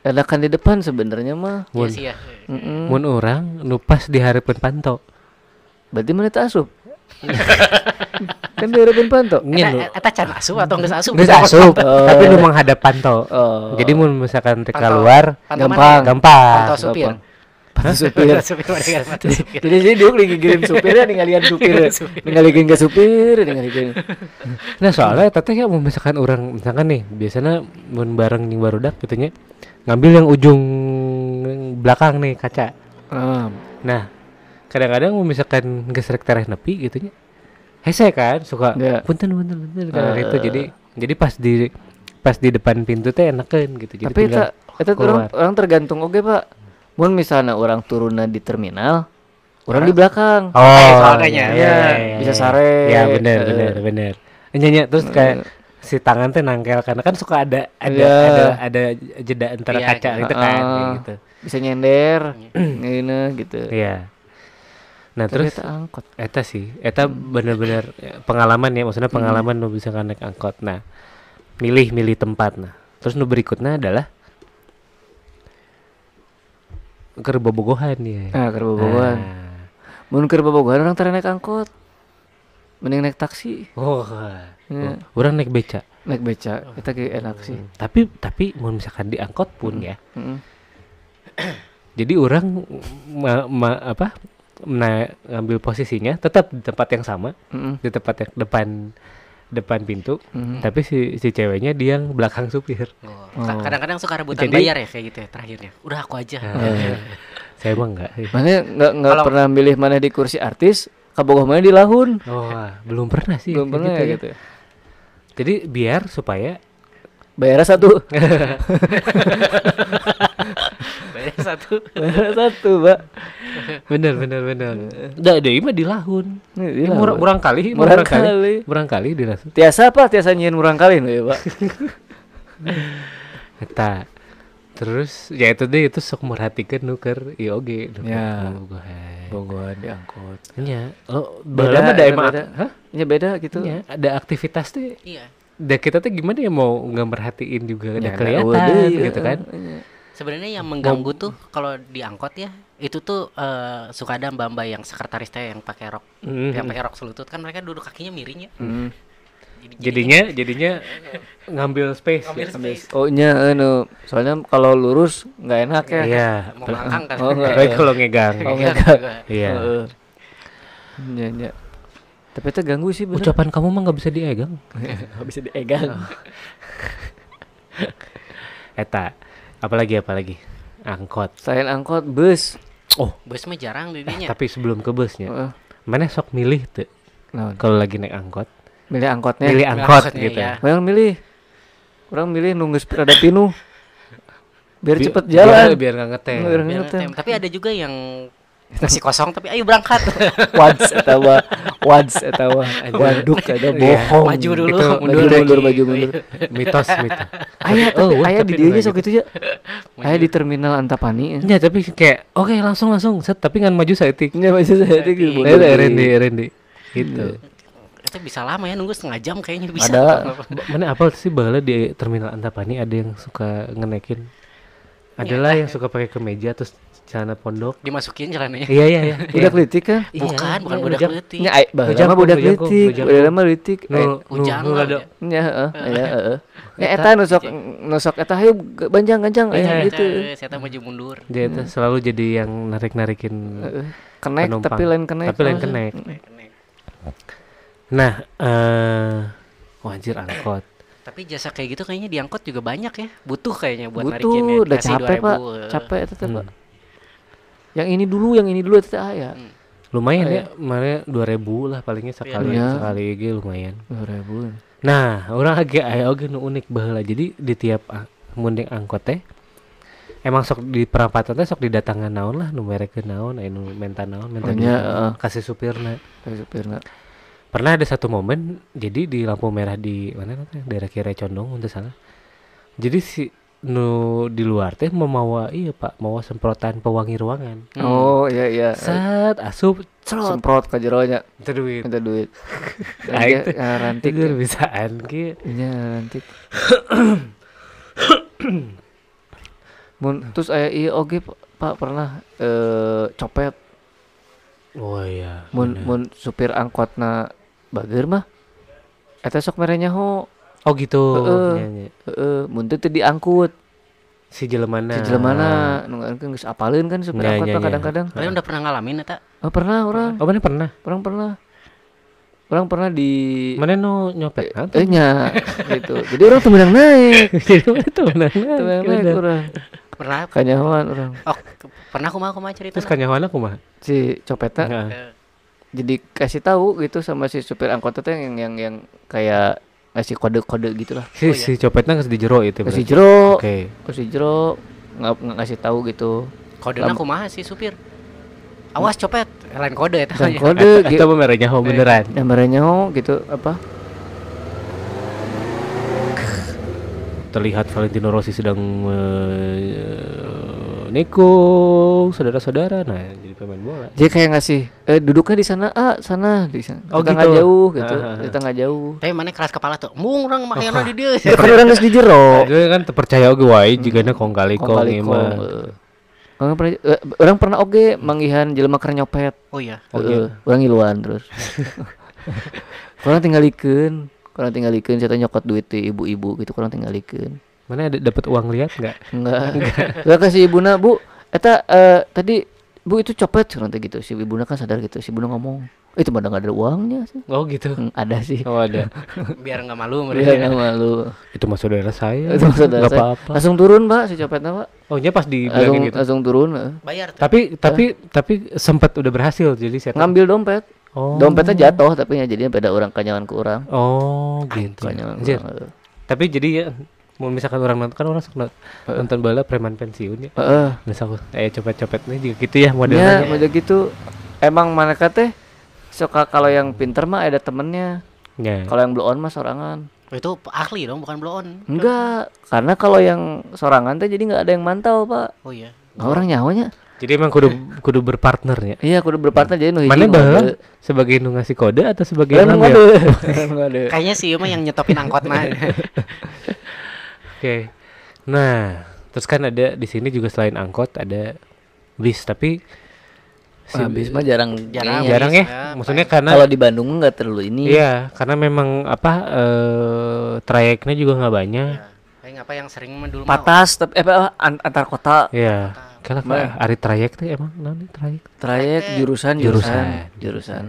Enakan di depan sebenarnya mah. Iya sih ya Mm-mm. Mun orang nu pas dihareupeun panto. Berarti mana tak asup? kan dihareupeun panto. Nu Eta, can asup atau nggak asup? geus asup, tapi nu menghadap panto. Oh. Jadi mun misalkan rek keluar Gampang. mana? gampang. Pantau supir. Gampang. supir supir supir jadi jadi dia ngigirin supirnya ninggalian supir ninggaliin ke supir ninggaliin Nah soalnya teteh ya mau misalkan orang misalkan nih biasanya mun bareng yang barudak gitu nya ngambil yang ujung belakang nih kaca. ah Nah kadang-kadang mau misalkan gesrek tereh nepi gitu nya hese kan suka Ya. punten punten punten karena Eh. itu jadi jadi pas di pas di depan pintu teh enakan gitu jadi tapi eta orang orang tergantung oke pak mun misalnya orang turunnya di terminal orang di belakang oh soalnya. iya, Iya, iya, iya, bisa iya. sare. ya benar Eh. benar benar nyanyi terus kayak si tangan teh nangkel karena kan suka ada ada Iya. ada ada jeda antara Iya, kaca gitu. gitu kan Ah. gitu bisa nyender ini gitu Iya. Nah terus eta angkot eta sih, eta bener-bener ya, pengalaman ya, maksudnya pengalaman nu bisa naik angkot. Nah, milih-milih tempat. Nah, terus nu berikutnya adalah keur bobogohan ya. nah keur bobogohan Nah. mun keur bobogohan orang tara naik angkot mending naik taksi Oh, Iya. orang naik beca. naik beca kita ge enak sih Tapi tapi mau misalkan di angkot pun ya. Heeh. Jadi orang ma, ma- apa? Nah, ngambil posisinya tetap di tempat yang sama, Heeh. di tempat yang depan depan pintu. Mhm. Tapi si si ceweknya dia yang belakang supir. Oh, ka- kadang-kadang suka rebutan Jadi- bayar ya kayak gitu ya terakhirnya udah aku aja Nah, saya emang enggak. Mana nggak nggak Kalau- pernah milih mana di kursi artis, kabogoh mana di lahun. Oh, ah, belum pernah sih. Belum pernah ya ya. gitu. ya. Jadi biar supaya Bayar satu, bayar satu bayar satu, Mbak. bener bener bener. Udah ada mah di lahun. Di murang, murang kali, Murang murang kali, kali. murang kali di lahun. Tiasa apa? Tiasa nyiin murang kali nih, ya, Pak. Eta. Terus ya itu deh itu sok merhatikan nuker iya nuker Ya. Bogohan diangkut. Nya, lo Beda, beda mah ada beda. hah? Ya beda gitu. Ada aktivitas tuh. iya Da kita tuh gimana ya mau nggak merhatiin juga Ya, kelihatan udah, gitu iya, kan. iya. sebenarnya yang mengganggu tuh kalau diangkot ya itu tuh eh, suka ada mbak-mbak yang sekretaris teh yang pakai rok Mhm. yang pakai rok selutut kan mereka duduk kakinya miring ya Hmm. Jadi- Jadinya jadinya ngambil space. ngambil ya. space Oh nya anu, soalnya kalau lurus nggak enak ya. Iya. mau melangkang kan Oh, kalau ngegang. Oh, Iya, enggak. enggak. Iya. Tapi itu ganggu sih bener. Ucapan kamu mah nggak bisa diegang. Nggak bisa diegang. Eta. Apalagi apalagi. Angkot. Selain angkot, bus. Oh, bus mah jarang didinya tapi sebelum ke busnya, Heeh. mana sok milih tuh Naon? kalau lagi naik angkot? Milih angkotnya. Milih Milih angkot angkotnya, gitu. ya. Orang milih. Orang milih nunggu sepeda pinu. Biar Bi- cepet biar- jalan. Biar nggak ngetem. Biar Biar ngetem. ngetem. tapi ada juga yang masih kosong tapi ayo berangkat Wads etawa, wads etawa, waduk ada bohong. maju dulu Itu mundur maju lagi mundur maju mundur. Mitos mitos. Ayah Oh, tapi wah, ayah di dia sok itu ya. Ayah di terminal Antapani. Ya tapi kayak oke langsung langsung set tapi kan maju saeutik. Ya masih saya Iya. Nah, itu R&D R&D gitu. itu bisa lama ya nunggu setengah jam kayaknya bisa Ada. Mana apa sih bahala di terminal Antapani ada yang suka ngenekin. Adalah yang suka pakai kemeja terus celana pondok. dimasukin jalannya Iya iya iya. Budak litik kan? Iya, bukan bukan iya, budak leutik Nya ay, baheula mah budak litik, baheula mah litik. Eh, nu ujang nu lah, rada ya. Nya heeh. Ya eta nu sok nu sok eta hayu banjang-ganjang Iya, aya iya. gitu. saya tahu maju mundur dia itu selalu jadi yang narik-narikin Heeh. Kenek tapi lain kenek. Tapi lain kenek. Nah, eh wajir angkot. tapi jasa kayak gitu kayaknya diangkot juga banyak ya butuh kayaknya buat narikin ya Butuh, udah capek, 2000, Pak. eh. Capek eta teh, Hmm. Pak. Yang ini dulu, yang ini dulu eta aya. Lumayan Iya. ya, mana 2000 lah palingnya sekali Iya. sekali ge lumayan. 2000. Nah, orang agak aya oge nu unik baheula. Jadi di tiap munding angkot teh emang sok di perapatan teh sok didatangan naon lah nu merek naon anu menta naon menta Oh, heeh. kasih supirna. Kayak supirna. Pernah ada satu momen jadi di lampu merah di mana daerah Kira Condong untuk salah. Jadi si nu di luar teh memawa iya Pak, mau semprotan pewangi ruangan. Oh, iya iya. Set asup cerot Semprot ka jero nya, itu duit. minta duit. Ya, teh ya, rantik. Itu bisaan ki. Iya, rantik. Mun terus aya ieu oge Pak, pernah eh copet Oh iya. mun mun supir angkotna bager mah eta sok mere nyaho Oh gitu. Heeh. Iya, iya. heeh mun teu teu diangkut si jelemana. si jelemana nu kan geus apaleun kan supir Nya, angkot nya. kadang-kadang Kalian udah pernah ngalamin eta? oh pernah orang Oh, mana pernah? orang pernah orang pernah di Mana nu nyopet? Eh nya gitu jadi orang tuh menang naik Jadi mana tuh menang tuh menang naik naik. orang Pernah? kanyawan orang Oh, pernah kumaha kumaha cerita? Terus kanyawan aku mah. si copetnya jadi kasih tahu gitu sama si supir angkot itu yang yang yang kayak ngasih kode-kode gitu lah Si, si copetnya nggak di jero itu. kasih berarti. jero Oke. kasih jero nggak ngasih tahu gitu Kodenya kumaha sih supir? Awas copet, lain kode eta. dan kode Itu apa merahnya oh, beneran. gambarnya oh gitu apa Terlihat Valentino Rossi sedang nikung saudara-saudara. Nah, jadi pemain bola. dia kayak ngasih eh duduknya di sana ah sana di sana Oh, kita nggak gitu. jauh gitu Ah, ah, ah. kita nggak jauh Tapi mana keras kepala tuh. Mung orang makanya di dia. ya kan orang nggak di jero Itu kan terpercaya oge wae jigana kong kali Kong kali kong, mah. eh. Orang pernah, eh, orang pernah oke manggihan jelema keur nyopet. Oh iya. Oh, Heeh, orang ngiluan terus. Kurang tinggalikeun, kurang tinggalikeun saya nyokot duit ti ibu-ibu gitu kurang tinggalikeun. Mana ada dapat uang lihat enggak? Enggak. Enggak kasih ibuna, Bu. Eta eh, tadi Bu itu copet nanti gitu. Si ibuna kan sadar gitu. Si ibuna ngomong, "Eh, itu mah nggak ada uangnya sih." Oh gitu. Hmm, ada sih. Oh ada. Biar nggak malu mereka. nggak malu. Itu mah saudara saya. Itu saudara Nggak saya. apa-apa. Langsung turun, Pak, si copetnya, Pak. Oh nya pas Langsung, dibilangin gitu. langsung turun. eh. Bayar tuh. Tapi tapi tapi sempat udah berhasil jadi saya Ngambil dompet. Oh. Dompetnya jatuh tapi ya jadinya beda orang kanyangan ke orang. Oh gitu. Kanyangan eh. Tapi jadi ya mau misalkan orang nonton kan orang suka nont- nonton bola preman pensiun ya. Heeh. Misal eh copet-copet nih juga gitu ya Ya, modelnya. model gitu. Emang mana teh suka kalau yang pinter mah ada temennya. Ya. Kalau yang blow on mah sorangan. Oh, itu ahli dong, bukan blow on. Enggak, karena kalau yang sorangan teh jadi nggak ada yang mantau, Pak. Oh iya. Nah, orang nyawanya. Jadi emang kudu kudu berpartner ya. Iya, kudu berpartner jadi nu Mana baheula ngade. sebagai nu ngasih kode atau sebagai Eh, nu ngambil? ngade. Nu ngade. Kayaknya sih mah yang nyetopin angkot mah. Oke. Nah, terus kan ada di sini juga selain angkot ada bis tapi si- Ah, bis mah jarang Jarang. kayaknya. jarang ya. ya, Maksudnya karena Kalau di Bandung nggak terlalu ini. iya, karena memang apa eh trayeknya juga nggak banyak. Ya, Kayak apa yang sering dulu mah. Patas tapi eh, apa, an- antar kota Iya. Kalau hari trayek tuh emang naon trayek? trayek jurusan Jurusan. jurusan jurusan.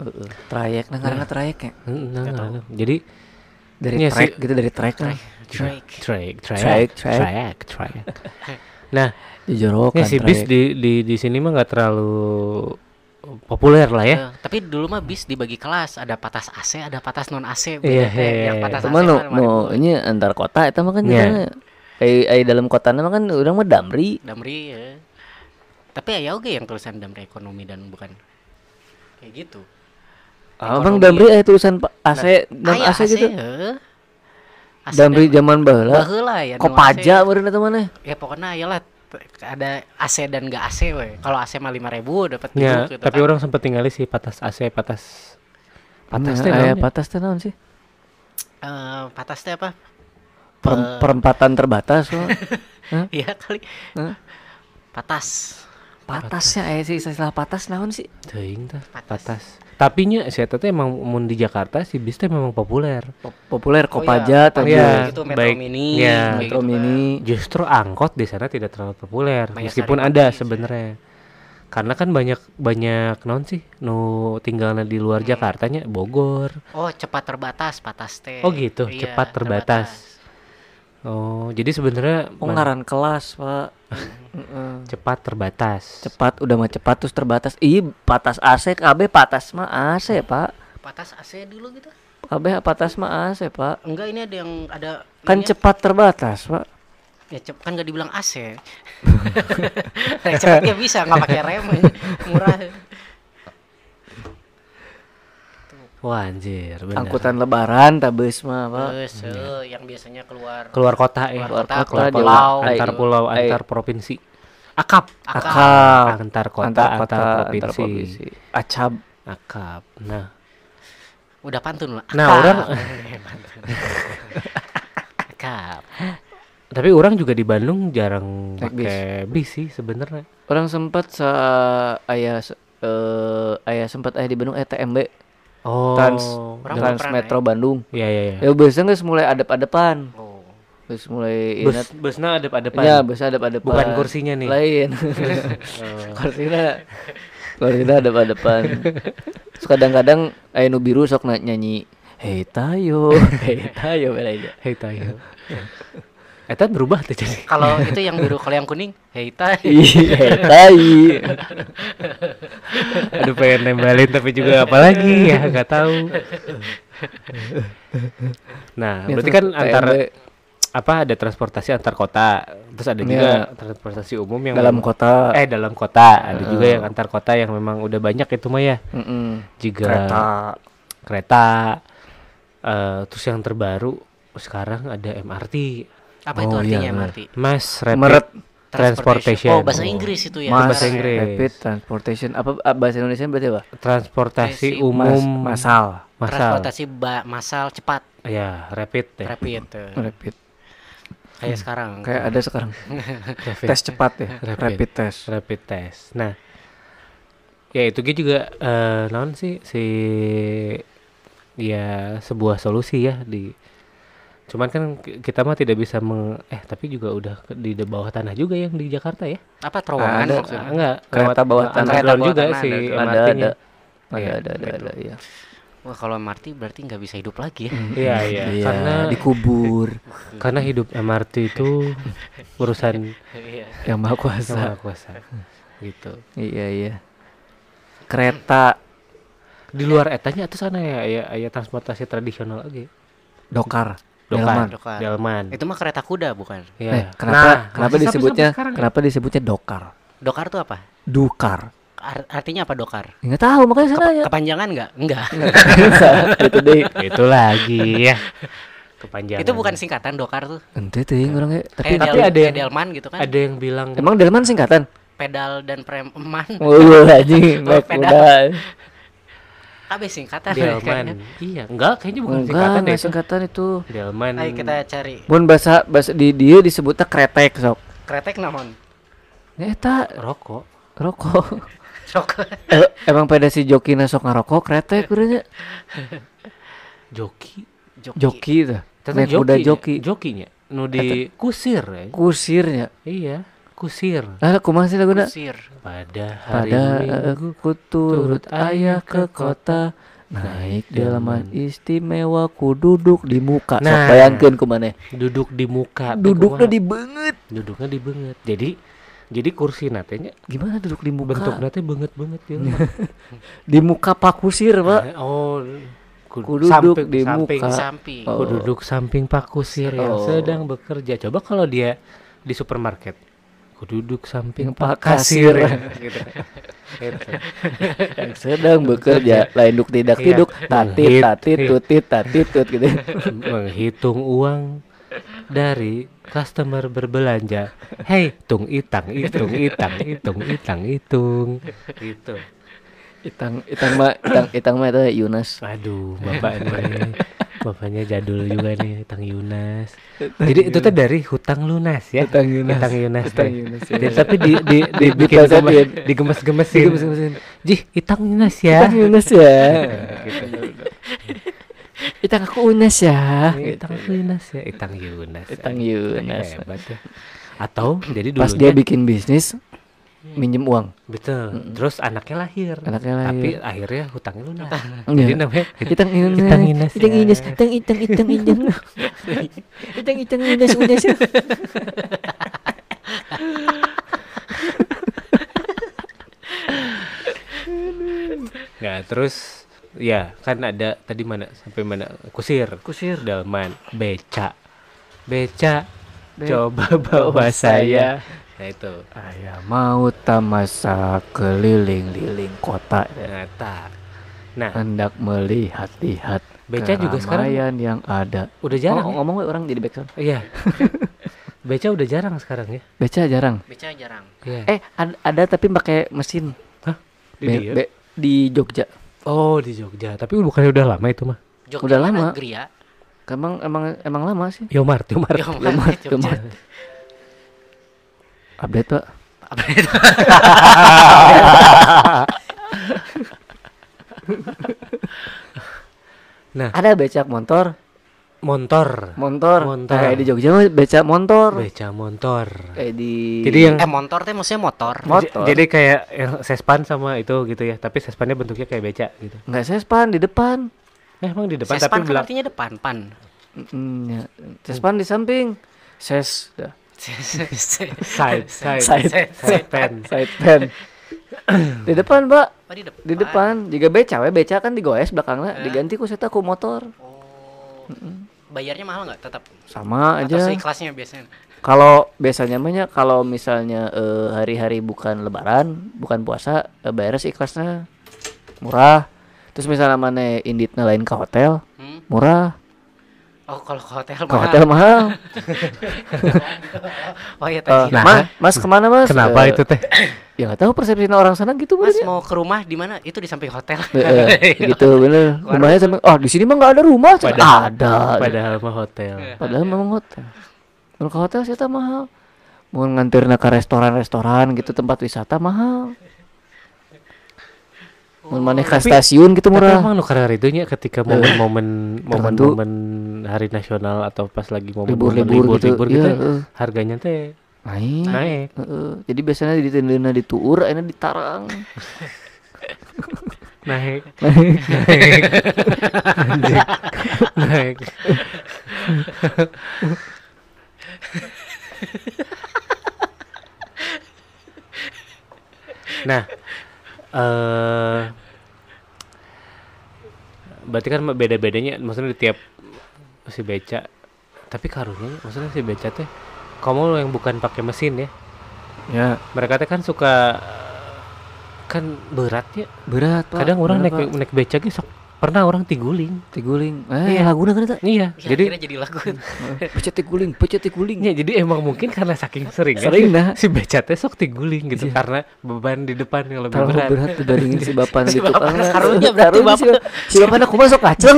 Heeh. Trayek nah karena trayek ya. Nah, nah, nah. Jadi Dari Iya trek sih. gitu dari trek lah. Drake. trayek, Trayek, trayek, trayek. trayek, trayek. Nah, Dijorokan ya si bis di di di sini mah nggak terlalu populer lah ya. Eh, tapi dulu mah bis dibagi kelas, ada patas AC, ada patas non AC. Iya, teh. iya, yang iya. patas Teman AC mau ini antar kota itu mah kan Iya. yeah. Ai ai dalam kota mah kan urang mah Damri. Damri ya. Tapi ya oke yang tulisan Damri ekonomi dan bukan kayak gitu. Ah, Bang Ekonomi. Damri aya tulisan AC non Aya AC gitu. heuh. AC Damri dan- zaman baheula. Baheula ya. Kopaja AC. meureun eta mana? Ya pokoknya ayolah t- ada AC dan enggak AC we. Kalau AC mah 5000 dapat Ya, gitu tapi kan. orang sempat tinggal sih patas AC, patas patas teh naon ya? patas teh naon sih? Eh, patas teh apa? Per- perempatan terbatas. Iya kali. Patas. Patasnya aya sih istilah patas naon sih? Teuing tah, Patas. patas. Tapi nya saya teh emang mun di Jakarta si bis teh memang populer. Po- Populer Oh Kopaja iya, tadi. Iya. Gitu, Metro baik. Mini, Iya. kayak Metro gitu kan. Mini. Justru angkot di sana tidak terlalu populer, Banyak meskipun ada sebenarnya. Karena kan banyak banyak non sih nu tinggalnya di luar Hmm. Jakartanya Bogor. Oh, cepat terbatas patas teh. Oh gitu, Iya, cepat terbatas. Oh, jadi sebenarnya Oh ngaran kelas, Pak. Heeh. cepat terbatas. cepat udah mah cepat terus terbatas. Ih, patas AC KB patas mah AC, Pak. Patas AC dulu gitu. KB patas mah AC, Pak. Enggak, ini ada yang ada Kan ininya. cepat terbatas, Pak. Ya cep kan nggak dibilang AC. Kayak cepatnya bisa nggak pakai rem murah. Wah anjir, benar. Angkutan lebaran tabes mah, Pak. Terus eh, yang biasanya keluar keluar kota ya. Keluar kota, keluar keluar pulau. pulau, antar pulau, Ai. antar provinsi. Akap, Akap. antar kota, Antar antar, kota, antar provinsi. provinsi. Acab. Akap. Nah, Udah pantun lah. Nah, Akap. orang- Akap. tapi orang juga di Bandung jarang pakai bis sih sebenarnya. Orang sempat sa ayah se- eh ayah sempat ayah di Bandung eh TMB Oh, Trans Trans Metro Bandung. ya ya ya. Ya biasanya geus mulai adep-adepan. Oh. Terus mulai Bus, busnya ada pada depan. Ya, bus ada pada depan. Bukan kursinya nih. Lain. kursinya kursinya ada pada depan. Terus kadang-kadang aya nu biru sok na- nyanyi Hei tayo, hei tayo. Hei tayo. Eta berubah tuh jadi. Kalau itu yang biru, kalau yang kuning, hei tai. Iya, hei tai. Aduh pengen nembelin tapi juga apalagi ya nggak tahu. Nah, Ini berarti kan antara TMB apa ada transportasi antar kota, terus ada juga transportasi umum yang dalam memang- kota. eh dalam kota, ada juga yang antar kota yang memang udah banyak itu mah ya. Mm-mm. Juga Kereta. kereta eh, terus yang terbaru sekarang ada MRT. Apa itu Oh, iya, artinya benar. MRT? Mas Rapid Meret. Transportation. Oh, bahasa Inggris itu ya. Mas- bahasa Inggris. Rapid transportation apa ah, bahasa Indonesia berarti apa? Transportasi Transportasi umum Masal. massal. Transportasi ba- massal cepat, Ya, rapid ya. rapid. eh. Rapid. Kayak sekarang. Kayak ada sekarang Rapid. tes cepat ya, Rapid. rapid, test. rapid test. Nah, ya itu juga eh naon sih si ya sebuah solusi ya di cuman kan ki- kita mah tidak bisa meng eh tapi juga udah di bawah tanah juga yang di Jakarta ya Apa terowongan Ada. maksudnya? Enggak Kereta bawah tanah. Kereta bawah juga tanah si ada. Ada MRT-nya. ada. Ada Iya, ada ada gitu. ada iya. Wah, kalau MRT berarti nggak bisa hidup lagi ya. Iya, iya. Iya, Karena dikubur karena hidup MRT itu urusan Iya. yang maha yang kuasa. maha kuasa. Gitu. Iya iya. Kereta Di luar etanya itu sana ya ya, ya transportasi tradisional lagi. dokar. Dokar, Delman. Dokar. Delman. Itu mah kereta kuda bukan? Iya. Eh, kenapa Nah, kenapa disebutnya sampai sekarang ya? kenapa disebutnya dokar? Dokar tuh apa? Dukar. Ar- artinya apa dokar? Enggak tahu makanya sana ya. Kepanjangan nggak? Enggak. itu deh. itu lagi ya kepanjangan Itu bukan singkatan dokar tuh. Ente tuh yang orangnya tapi Kayak tapi Del- ada yang- delman gitu kan. ada yang bilang emang delman singkatan? Pedal dan preman. Oh anjing, pedal. Kabeh singkatan. delman iya enggak kayaknya bukan Enggak, singkatan deh enggak itu singkatan itu. delman Ayo kita cari. Mun bahasa bahasa di dia disebutnya kretek sok. Kretek naon? Eta rokok rokok. Sok. Eh, emang pada si joki sok ngarokok kretek kurangnya. joki Joki tuh. Tetep Naik kuda jokinya, joki. jokinya nu di kusir ya Kusirnya. iya kusir Ah, kumaha sih laguna? Kusir. pada hari Pada minggu aku turut ayah ke kota naik delman istimewa ku duduk di muka. Sok Nah. bayangkeun kumaneh. duduk di muka Duduknya di banget. duduknya di banget jadi jadi kursi natenya Gimana duduk di muka? bentuk nate banget banget ya Di muka Pak Kusir, Pak. oh ku- Ku duduk di samping, muka. Samping. Oh. Ku duduk samping Pak Kusir yang Oh. sedang bekerja. Coba kalau dia di supermarket, ku duduk samping Yang Pak Kasir. Kasir. gitu. Gitu. Yang sedang bekerja lain duk tidak Iya. tiduk tatit Hit, tatit hit. tutit tatit tut gitu. Menghitung uang dari customer berbelanja. Hei, hitung itang, hitung itang, hitung itang, hitung. Gitu. Itang itang mah itang itang mah itu Yunas. Aduh, bapak nih. Bapaknya jadul juga nih, Tang Yunas. Jadi itu tuh dari hutang lunas ya. Hutang Yunas. Hutang Yunas. Hutang teh. Yunas, ya. Tapi di di di Di- bikin gemes- digemes-gemesin. Digemes-gemesin. Jih, itang Yunas ya. Itang Yunas ya. Gitu. Itang aku Unas ya. Itang Yunas ya, itang Yunas. Itang Aduh, Yunas. Hebat ya. Atau jadi Pas dulunya dia bikin bisnis minjem uang. betul. Terus anaknya lahir. Anaknya Tapi lahir. akhirnya hutangnya lunas. Iya. Jadi namanya Itang Yunas. Itang Yunas Itang ya. Yunas. Itang itang itang itang. Itang itang Yunas Unas. Nah, terus ya kan ada tadi mana sampai mana kusir Kusir. delman beca beca Be- coba bawa saya nah itu Ayah mau tamasa keliling-liling kota nah tak. nah hendak melihat-lihat Beca juga sekarang keramaian yang ada. udah jarang Ngomong, ngomong we orang jadi backsound. ya? iya beca udah jarang sekarang ya Beca jarang. Beca jarang. iya Eh ad- ada tapi pakai mesin. Hah? Di Be- dia? be- di Jogja. oh di Jogja tapi bukannya udah lama itu mah Jogja Udah lama. negeri ya. Emang emang emang lama sih. Yomart Yomart Yomart, Jogja. Yomart. Update pak. Itu? nah Ada becak motor. Montor. Motor. Montor. Kayak di Jogja mah beca motor. Beca motor. Kayak di Jadi yang Eh motor teh maksudnya motor. motor. Jadi kayak yang sespan sama itu gitu ya, tapi sespannya bentuknya kayak beca gitu. enggak sespan di depan. Eh, emang di depan Sespan tapi kan belak artinya depan, pan. Mm, ya. Sespan di samping. Ses dah. Side side Side. side pen. Side pen. di depan, Mbak. Oh, di depan. Di depan. Jika beca we beca kan digoes belakangnya, diganti ku saya ku motor. Oh. Bayarnya mahal nggak tetap? Sama Atau aja. seikhlasnya biasanya? Kalau biasanya banyak kalau misalnya eh, hari-hari bukan lebaran, bukan puasa, eh, bayarnya sih ikhlasnya murah. Terus misalnya mana inditnya lain ke hotel, Hmm? murah. Oh, kalau ke hotel Ke mahal. hotel mahal. Oh iya Eh, tadi. Nah, mas, mas ke mana mas? Kenapa Eh, itu teh? Ya nggak tahu persepsi orang sana gitu Mas bener. mau ke rumah di mana? Itu di samping hotel. Eh, gitu bener. Rumahnya sampai, oh di sini mah nggak ada rumah. Padahal- ada. Padahal mah hotel. Padahal memang hotel. Kalau ke hotel sih mahal. Mau nganterna ke restoran-restoran gitu tempat wisata mahal. Mau maneh ke stasiun gitu Tapi murah. emang nu karena itunya ketika momen-momen momen-momen hari nasional atau pas lagi momen Libur-libur gitu. libur Iya, gitu, heeh. harganya teh Naik. naik. Heeh. Jadi biasanya di tendena di tuur, enak di tarang. naik naik Anjing. naik nah eh berarti kan beda bedanya maksudnya di tiap si beca tapi karunya maksudnya si beca teh kamu yang bukan pakai mesin ya Ya, mereka teh kan suka kan berat ya berat Pak. kadang orang naik Berat, Pak. naik beca sok pernah orang tiguling tiguling. Eh, laguna kan eta? iya Ya, jadi akhirnya jadi lagu. Pecet tiguling, pecet tiguling. ya jadi emang mungkin karena saking sering kan, Sering si- dah. si beca teh sok tiguling gitu Iya. karena beban di depan yang lebih Terlalu berat, berat dibandingin si bapak Si di bapak karunya berarti Karunya si, si bapak aku masuk kacang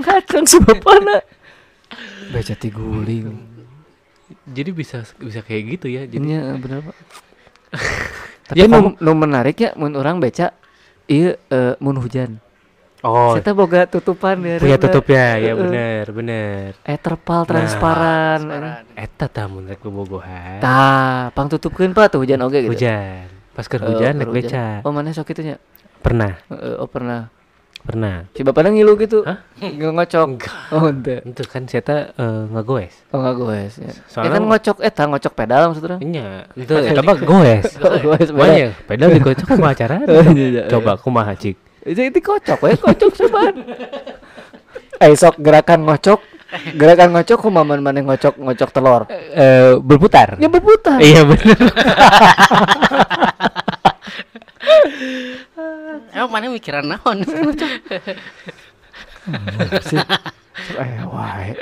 kacang si bapak Baca tiguling. jadi bisa bisa kayak gitu ya jadi Ini ya, bener pak. Tapi Ya, nu, nu menarik ya, mun orang beca, iya eh, mun hujan. Oh Kita boga tutupan ya. punya Rena. tutup ya ya Heeh. bener bener Eh terpal Nah. transparan. Transparan. eta tah mun rek bobogohan Tah, pang tutupkeun pak tuh hujan oge gitu. hujan pas ke Eh, hujan keur naik beca Oh mana sok itu nya? pernah Eh, oh pernah. pernah Si bapaknya ngilu gitu. Hah? Nggak ngocok. enggak Oh ente. itu kan saya uh, ngegoes Oh nggak goes ya. Soalnya- Eh, kan ngocok eh tah ngocok pedal maksud orang. Iya, itu eta mah goes. Oh, goes pedal. Makanya pedal dikocok kumaha acara. Oh, iya, iya. Coba kumaha cik. Itu itu kocok we kocok sobat. Eh sok gerakan ngocok. Gerakan ngocok kumaha mana ngocok ngocok telur. Eh berputar. Ya berputar. Iya benar. Emang mana mikiran naon? Eh wae.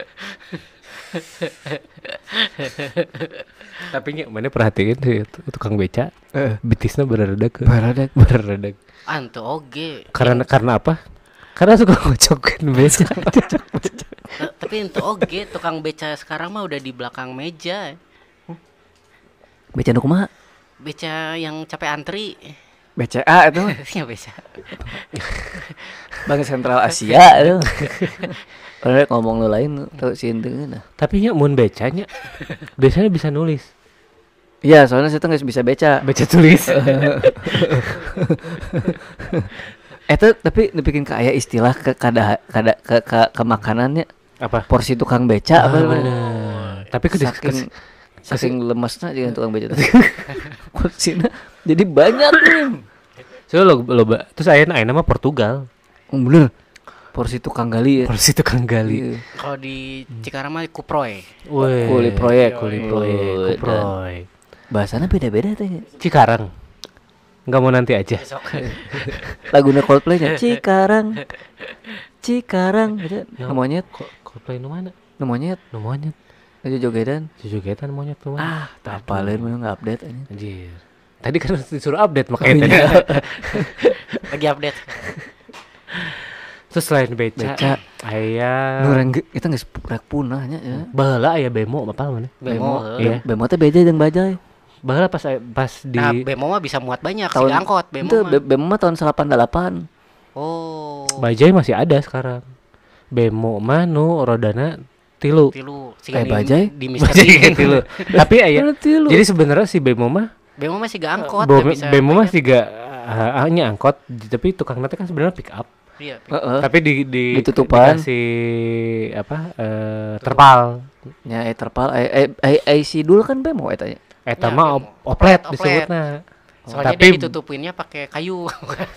Tapi nya mana perhatiin tuh tu- tukang beca, Eh, betisnya beredak. Baradak. Beredak. Antu oge. Karena karena apa? Karena suka ngocokkan beca. Eh, Tapi itu oge tukang beca sekarang mah udah di belakang meja. Beca nu kumaha? Beca yang capek antri. BCA itu mah. ya beca. Bank Sentral Asia itu. Orang ngomong lu lain tahu si nah. Tapi nya mun becanya biasanya bisa nulis. Iya, soalnya saya tuh nggak bisa beca. Baca tulis. Itu tapi bikin kayak istilah ke kada kada ke, ke, ke makanannya apa? porsi tukang beca apa Ah, namanya? Tapi ke saking saking lemesnya jangan tukang beca jadi banyak nih. So lo lo terus aya aya nama Portugal. Oh, bener. Porsi tukang gali ya. Porsi tukang gali. Iya. Kalau di Cikarang mah kuproy. Woi. Kuli proyek, Kuli Kuli proyek, kuproy. Bahasanya beda-beda tanya. Cikarang. Enggak mau nanti aja. Lagunya Coldplay-nya Cikarang. Cikarang gitu. No. Namanya Coldplay nu mana? namanya Nu monyet. aja jogedan. Jogetan monyet mana? Ah, tapalin memang nggak update aja. Anjir. Tadi kan disuruh update makanya tadi. Lagi update. Terus selain beca, Beca. aya Nurang kita nggak seprak punahnya ya. baheula aya bemo apa mana? Bemo. Iya. Bemo teh beja jeung bajai. Baheula pas pas di Nah, bemo mah bisa muat banyak Tahun- sih angkot bemo Itu mah. Be- Bemo mah tahun 88. Oh. Bajai masih ada sekarang. bemo mah nu rodana tilu tilu Kayak di- bajai? di Bajai Mister kayak tilu tapi aya Mana tilu? jadi sebenarnya si bemo mah Bemo masih gak angkot Bo- nggak bisa bemo mah banyak. sih gak hanya angkot tapi tukang nanti kan sebenarnya pick up Iya. Heeh. tapi di di Ditutupan. dikasih apa eh, terpal nya eh terpal eh eh eh, eh si dulu kan bemo eta nya. eta Ya, mah op- oplet Oplet, disebutna Soalnya tapi- dia ditutupinnya pakai kayu.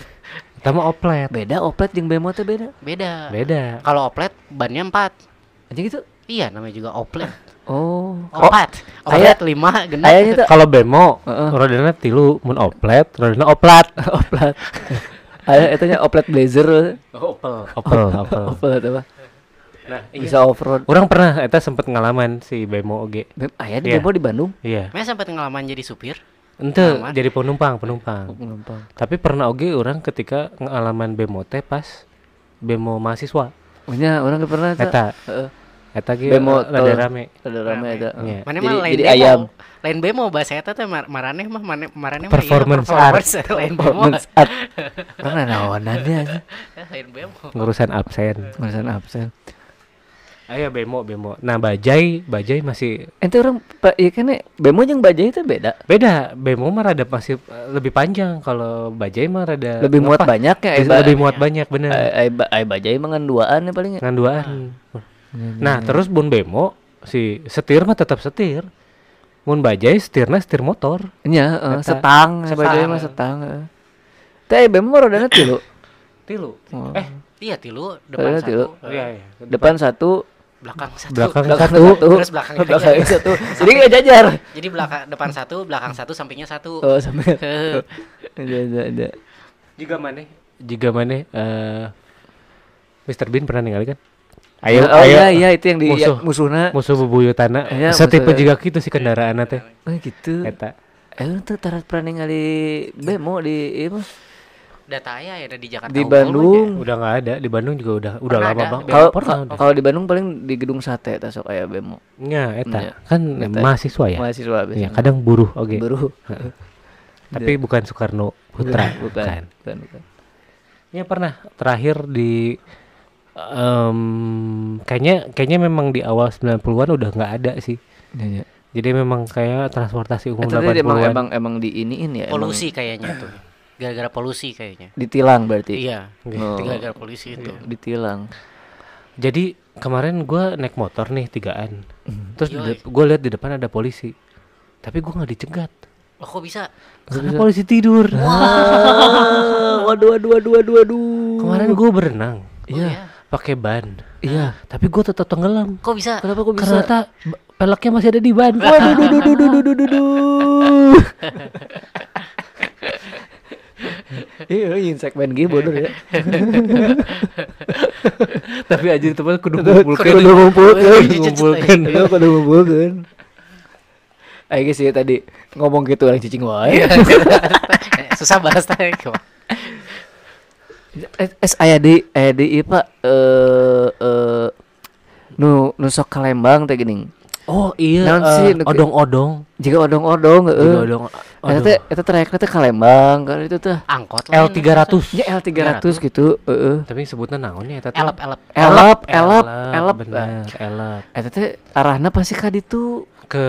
eta mah oplet Beda oplet jeung bemo teh beda. Beda. beda Kalau oplet bannya 4. Anjing gitu. Iya namanya juga oplet. Oh. Opat. Aya- Oplet 5 genap. Ayahnya tuh kalau bemo Heeh. rodana tilu mun oplet rodana oplat oplet. Eta nya oplet blazer. opel opel opel Oplet apa? nah Bisa off road. orang pernah eta sempet ngalaman si bemo oge Bem, aya di Iya. bemo di Bandung. iya Saya sempat ngalaman jadi supir. ente Ngalaman. jadi penumpang penumpang Penumpang. tapi pernah oge orang ketika ngalaman bemo teh pas bemo mahasiswa Punya orang pernah eta. eta Heeh. Eta ge Bemo rada tol. rame Ada rame eta. Iya. Mana Jadi- mah lain jadi bemo. ayam. Lain bemo bahasa eta teh mar maraneh mah mane marane mah iya, Performance performance lain bemo. Performance art. Karena naonannya anjing. lain bemo. ngurusan absen Ngurusan absen. Aya bemo bemo nah bajai bajai masih Ente orang pak iya kan eh, bemo jeung bajai itu beda. beda bemo mah rada masih eh, lebih panjang kalau bajai mah rada Lebih muat banyak ya. Lebih- lebih muat banyak bener Ai ai ba- ai bajai mah ngan duaan ya paling. ya. Nganduan nah terus bun bemo si setir mah tetap setir mun bajai setirna setir motor Nya heeh, Eta. setang, Setang. bajai mah setang. heeh. Teh bemo rodana tilu. tilu Oh. eh Iya tilu depan satu. tilu. eh, iya iya Depan satu, belakang satu. belakang belakang satu satu, Terus belakangnya belakang aja. satu. Jadi nggak jajar. Jadi belakang depan satu, belakang satu, sampingnya satu. Oh, Heeh. ada ada ada. jika mana jika mana eh Mr Bean pernah ninggalin kan ayo oh ayo iya iya itu yang di musuh. ya, musuhna. musuh bebuyutanna Iya, setipe musuh. juga gitu sih kendaraan teh Oh gitu. eta Eh tuh tarat pernah ningali bemo di ieu mah. Data aya ya ada di Jakarta. Di Bandung. udah nggak ada di Bandung juga udah udah Pernah lama bang. Kalau kalau di Bandung paling di gedung sate ta sok aya bemo. ya eta Iya. kan Eta. mahasiswa ya Mahasiswa ya biasanya. kadang buruh oke Buruh. tapi bukan Soekarno Putra bukan. bukan Bukan, bukan. ya pernah terakhir di em, kayaknya kayaknya memang di awal 90-an udah nggak ada sih Iya, iya. jadi memang kayak transportasi umum Itu tadi emang 80-an emang emang di iniin ya. emang Polusi kayaknya tuh. Gara-gara polusi kayaknya. ditilang berarti. Iya. Oh, Gara-gara polusi itu. ditilang. Jadi kemarin gua naik motor nih tigaan, terus Yoi. gue lihat di depan ada polisi, tapi gua nggak dicegat Oh, kok bisa? karena polisi tidur. Ah, waduh waduh waduh waduh waduh. Kemarin gua berenang Oh, iya. Pakai ban, Iya. tapi gua tetap tenggelam. Kok bisa? Kenapa kok bisa? Tak peleknya masih ada di ban. Waduh duh duh duh duh duh duh duh duh. Iya, ini segmen G bodoh ya. tapi aja di tempat kudu ngumpulkan. Kudu ngumpulkan. Iya, kudu ngumpulkeun. Ayo guys ya tadi ngomong gitu orang cicing wae. Susah bahas tadi. Es aya di aya di ieu Pak eh eh nu nu sok ka Lembang teh geuning. Oh iya, Naon eh, sih, nu- odong-odong. Jika odong-odong heeh. odong. Eta teh eta trayekna teh ka Lembang kan itu teh. Angkot lah. L300. Ya L300 gitu, heeh. Tapi sebutnya naon ya eta teh? Elep, elep. Elep, elep, elep. Bener, elep. Eta teh arahna pasti ka ditu Ke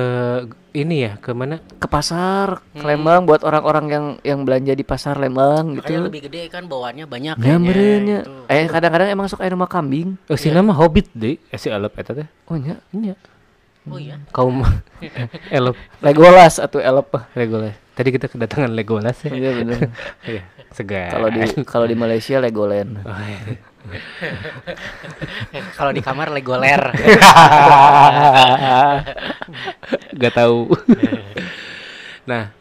ini ya, ke mana? ke pasar ke Lembang buat orang-orang yang yang belanja di pasar Lembang Makanya gitu. lebih gede kan bawaannya banyak Ya kayaknya, merenya. gitu. Eh kadang-kadang emang sok aya rumah kambing. Oh, si nama Hobbit deh, eh, si elep eta teh. Oh nya. Iya. Oh iya. Kaum elep Legolas atau elep. Legolas. Tadi kita kedatangan Legolas ya. Iya bener. Iya, segar. Kalau di kalau di Malaysia Legoland. Oh, iya. Kalau di kamar legoler. Gak tahu. nah,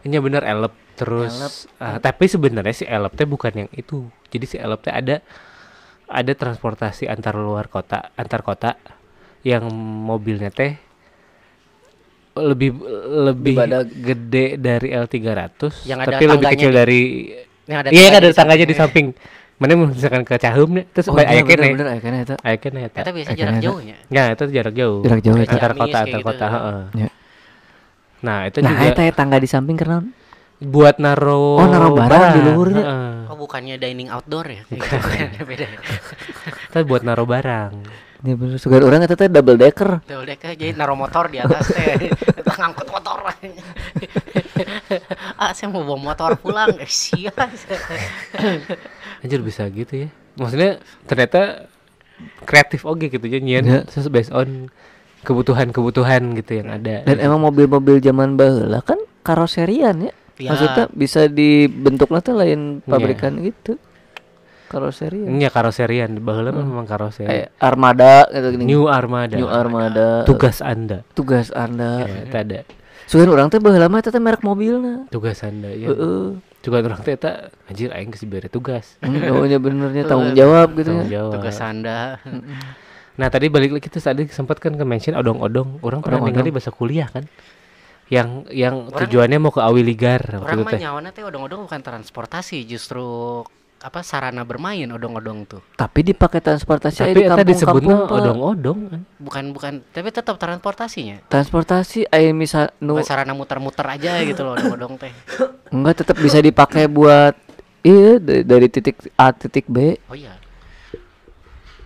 ini bener elep terus ah, tapi sebenarnya si elep teh bukan yang itu. Jadi si elep teh ada ada transportasi antar luar kota, antar kota yang mobilnya teh lebih lebih Daripada- gede dari L300 Yang ada tapi lebih kecil di- dari Yang ada iya ada di tangganya di samping. mana misalkan ke Cahum nih terus Oh aya bener kene bener aya kene eta. aya kene eta. Kita biasa jarak jauhnya. Ya itu jarak jauh. Jarak jauh. Antar kota antar gitu. kota. heeh. Ya. Nah itu Nah, juga eta ya tangga di samping karena buat naro Oh, naro barang di luhurnya. heeh. Oh bukannya dining outdoor ya? Kayak gitu kan, beda. kan buat naruh barang. Ya bener sugan orang eta teh double decker. Tuh udah kayak jadi naruh motor di atas teh. Ngangkut motor. ah, saya mau bawa motor pulang. Eh, sia. Anjir bisa gitu ya. Maksudnya ternyata kreatif oke gitu ya nyian Ya. terus based on kebutuhan-kebutuhan gitu yang ada. Dan emang mobil-mobil zaman baheula kan karoserian ya. Ya. Maksudnya bisa dibentuk teh lain Iya. pabrikan gitu. Karoserian. Ini ya karoserian, baheula mah memang karoseri. Kayak armada gitu gini. New Armada. New Armada. Tugas Anda. tugas Anda. Ya, eta ada. Sugan orang teh baheula mah eta teh merek mobilna. Tugas Anda ya. Heeh. Juga orang teh eta anjir aing geus dibere tugas. Oh nya benernya tanggung jawab gitu Tanggung ya. jawab. Tugas Anda. Nah tadi balik lagi terus tadi sempat kan ke mention odong-odong. Orang pernah Odong-odong. ningali bahasa kuliah kan. Yang yang tujuannya mau ke Awiligar waktu Orang mah teh. nyawana teh odong-odong bukan transportasi, justru apa sarana bermain odong-odong tuh. Tapi dipakai transportasi Tapi di. Pak. odong-odong kan. Bukan bukan, tapi tetap transportasinya. Transportasi aya misal nu Bukan sarana muter-muter aja gitu loh odong-odong teh. enggak tetap bisa dipakai buat iya dari, dari titik A titik B Oh iya.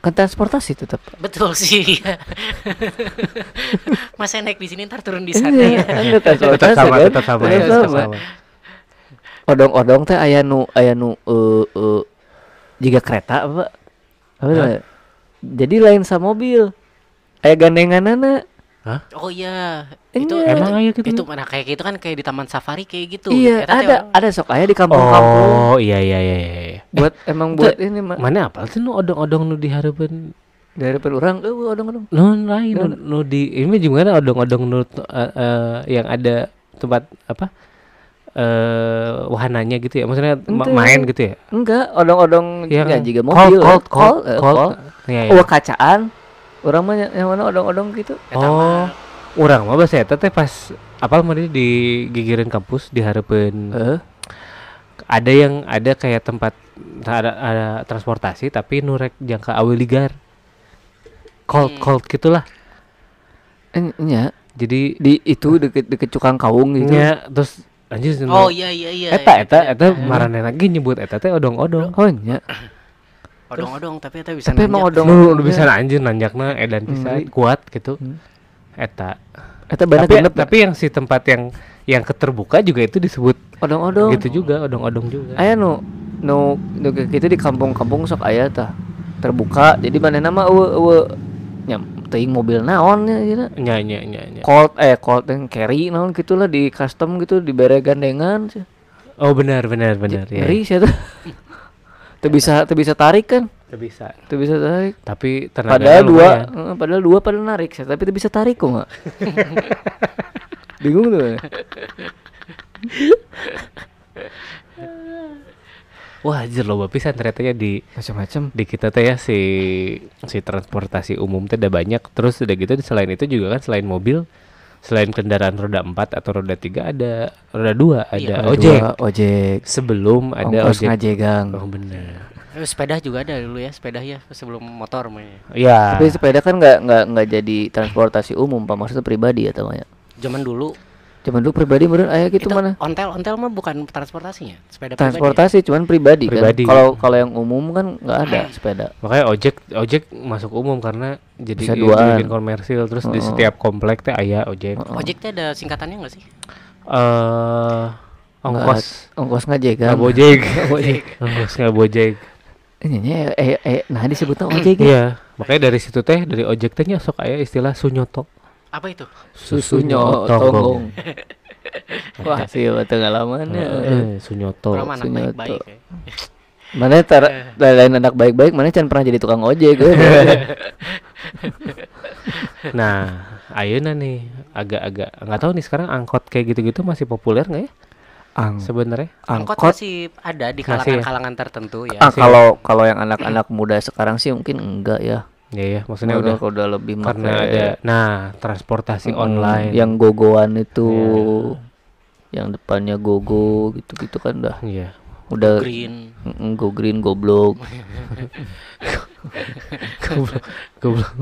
kan transportasi tetap. Betul sih. Masa naik di sini ntar turun di sana Iya, ya. kan Tetap sama, tetap sama, Tetap ya, tetap sama. Odong-odong teh aya nu aya nu eh eh jika kereta apa? Apa namanya? Jadi lain sama mobil. Aya gandenganana. Oh iya, Iya. itu Emang itu, aya gitu? itu mana kayak gitu kan kayak di taman safari kayak gitu. Iya, Eta ada orang- ada sok aya di kampung-kampung. Oh iya iya iya iya. Buat emang buat ini mah. Mana apa sih nu odong-odong nu dihareupeun Dari orang eh odong-odong. nu lain nu, nu di ini juga ada odong-odong nu eh, eh, yang ada tempat apa eh wahananya gitu ya maksudnya ma- Ente. main gitu ya Enggak, odong-odong ya juga cold, mobil. cold, eh, cold, eh, cold. cold. Iya, iya. Oh, kacaan. Orang mah yang mana odong-odong gitu. Oh orang mah bahasa eta teh pas apa mah di gigireun kampus dihareupeun Heeh. ada yang ada kayak tempat ada, ada transportasi tapi nurek jangka awiligar cold Hmm. cold gitulah nya jadi di itu deket deket cukang kaung gitu. nya terus anjir Oh iya iya iya. eta eta iya, eta iya. marane lagi nyebut eta teh odong-odong Oh, nya. odong-odong tapi eta bisa Tapi emang odong. nu nu bisa anjir nanjakna edan bisa Hmm. kuat gitu Hmm. eta Eta banyak tapi tapi yang si tempat yang yang keterbuka juga itu disebut odong-odong. gitu juga odong-odong juga Aya nu nu nu gitu di kampung-kampung sok aya tah. Terbuka. Jadi mana nama eueuh eueuh nya teuing mobil naon ya gitu. nya nya nya nya Colt eh Colt yang carry naon gitulah di custom gitu dibere gandengan. sih. oh benar benar benar ya Ngeri sih eta. Teu bisa teu bisa tarik kan? Itu bisa Teu bisa tarik. tapi tenaga Padahal dua, eh, padahal dua pada narik, sih, tapi teu bisa tarik kok nggak? Bingung tuh. Wah anjir loba pisan ternyata ya di Macam-macam. di kita teh ya si si transportasi umum teh ada banyak terus udah gitu selain itu juga kan selain mobil selain kendaraan roda 4 atau roda 3 ada roda 2 ada Iya. ojek Dua, ojek. sebelum ada Ongkos ojek ngajegang. oh bener Eh, sepeda juga ada dulu ya, sepeda ya sebelum motor mah. ya. ya Tapi sepeda kan nggak nggak nggak jadi transportasi umum, pak maksudnya pribadi ya namanya. Zaman dulu Cuman dulu pribadi meren ayah gitu itu mana? ontel ontel mah bukan transportasinya, sepeda Transportasi cuman pribadi, Pribadi. kan. Kalau kalau yang umum kan nggak ada sepeda. makanya ojek ojek masuk umum karena jadi Bisa duaan. bikin komersil terus di Heeh. setiap komplek teh aya ojek Heeh. Ojek teh ada singkatannya nggak sih? eh ongkos Ongkos ngajegang. ngabojek ongkos ngabojek Ini nya, eh, eh, nah disebutnya ojek ya. iya makanya dari situ teh dari ojek teh nya sok aya istilah sunyoto Apa itu? Susunya tonggong. Wah sih pengalamannya. Eh, sunyoto Sunyoto. ya. Mana tar lain anak baik-baik, mana can pernah jadi tukang ojek. eh. Nah, ayeuna nih agak-agak nggak tahu nih sekarang angkot kayak gitu-gitu masih populer nggak ya Ang, sebenarnya? Angkot angkot. masih ada di kalangan-kalangan tertentu ya. Ah, kalau kalau yang anak-anak muda sekarang sih mungkin enggak ya. Ya ya, maksudnya Udah udah udah lebih karena make- ada nah transportasi Mm, online. yang gogoan itu yang depannya gogo gitu-gitu kan dah Iya. udah Green. Mm, go green goblok Goblok.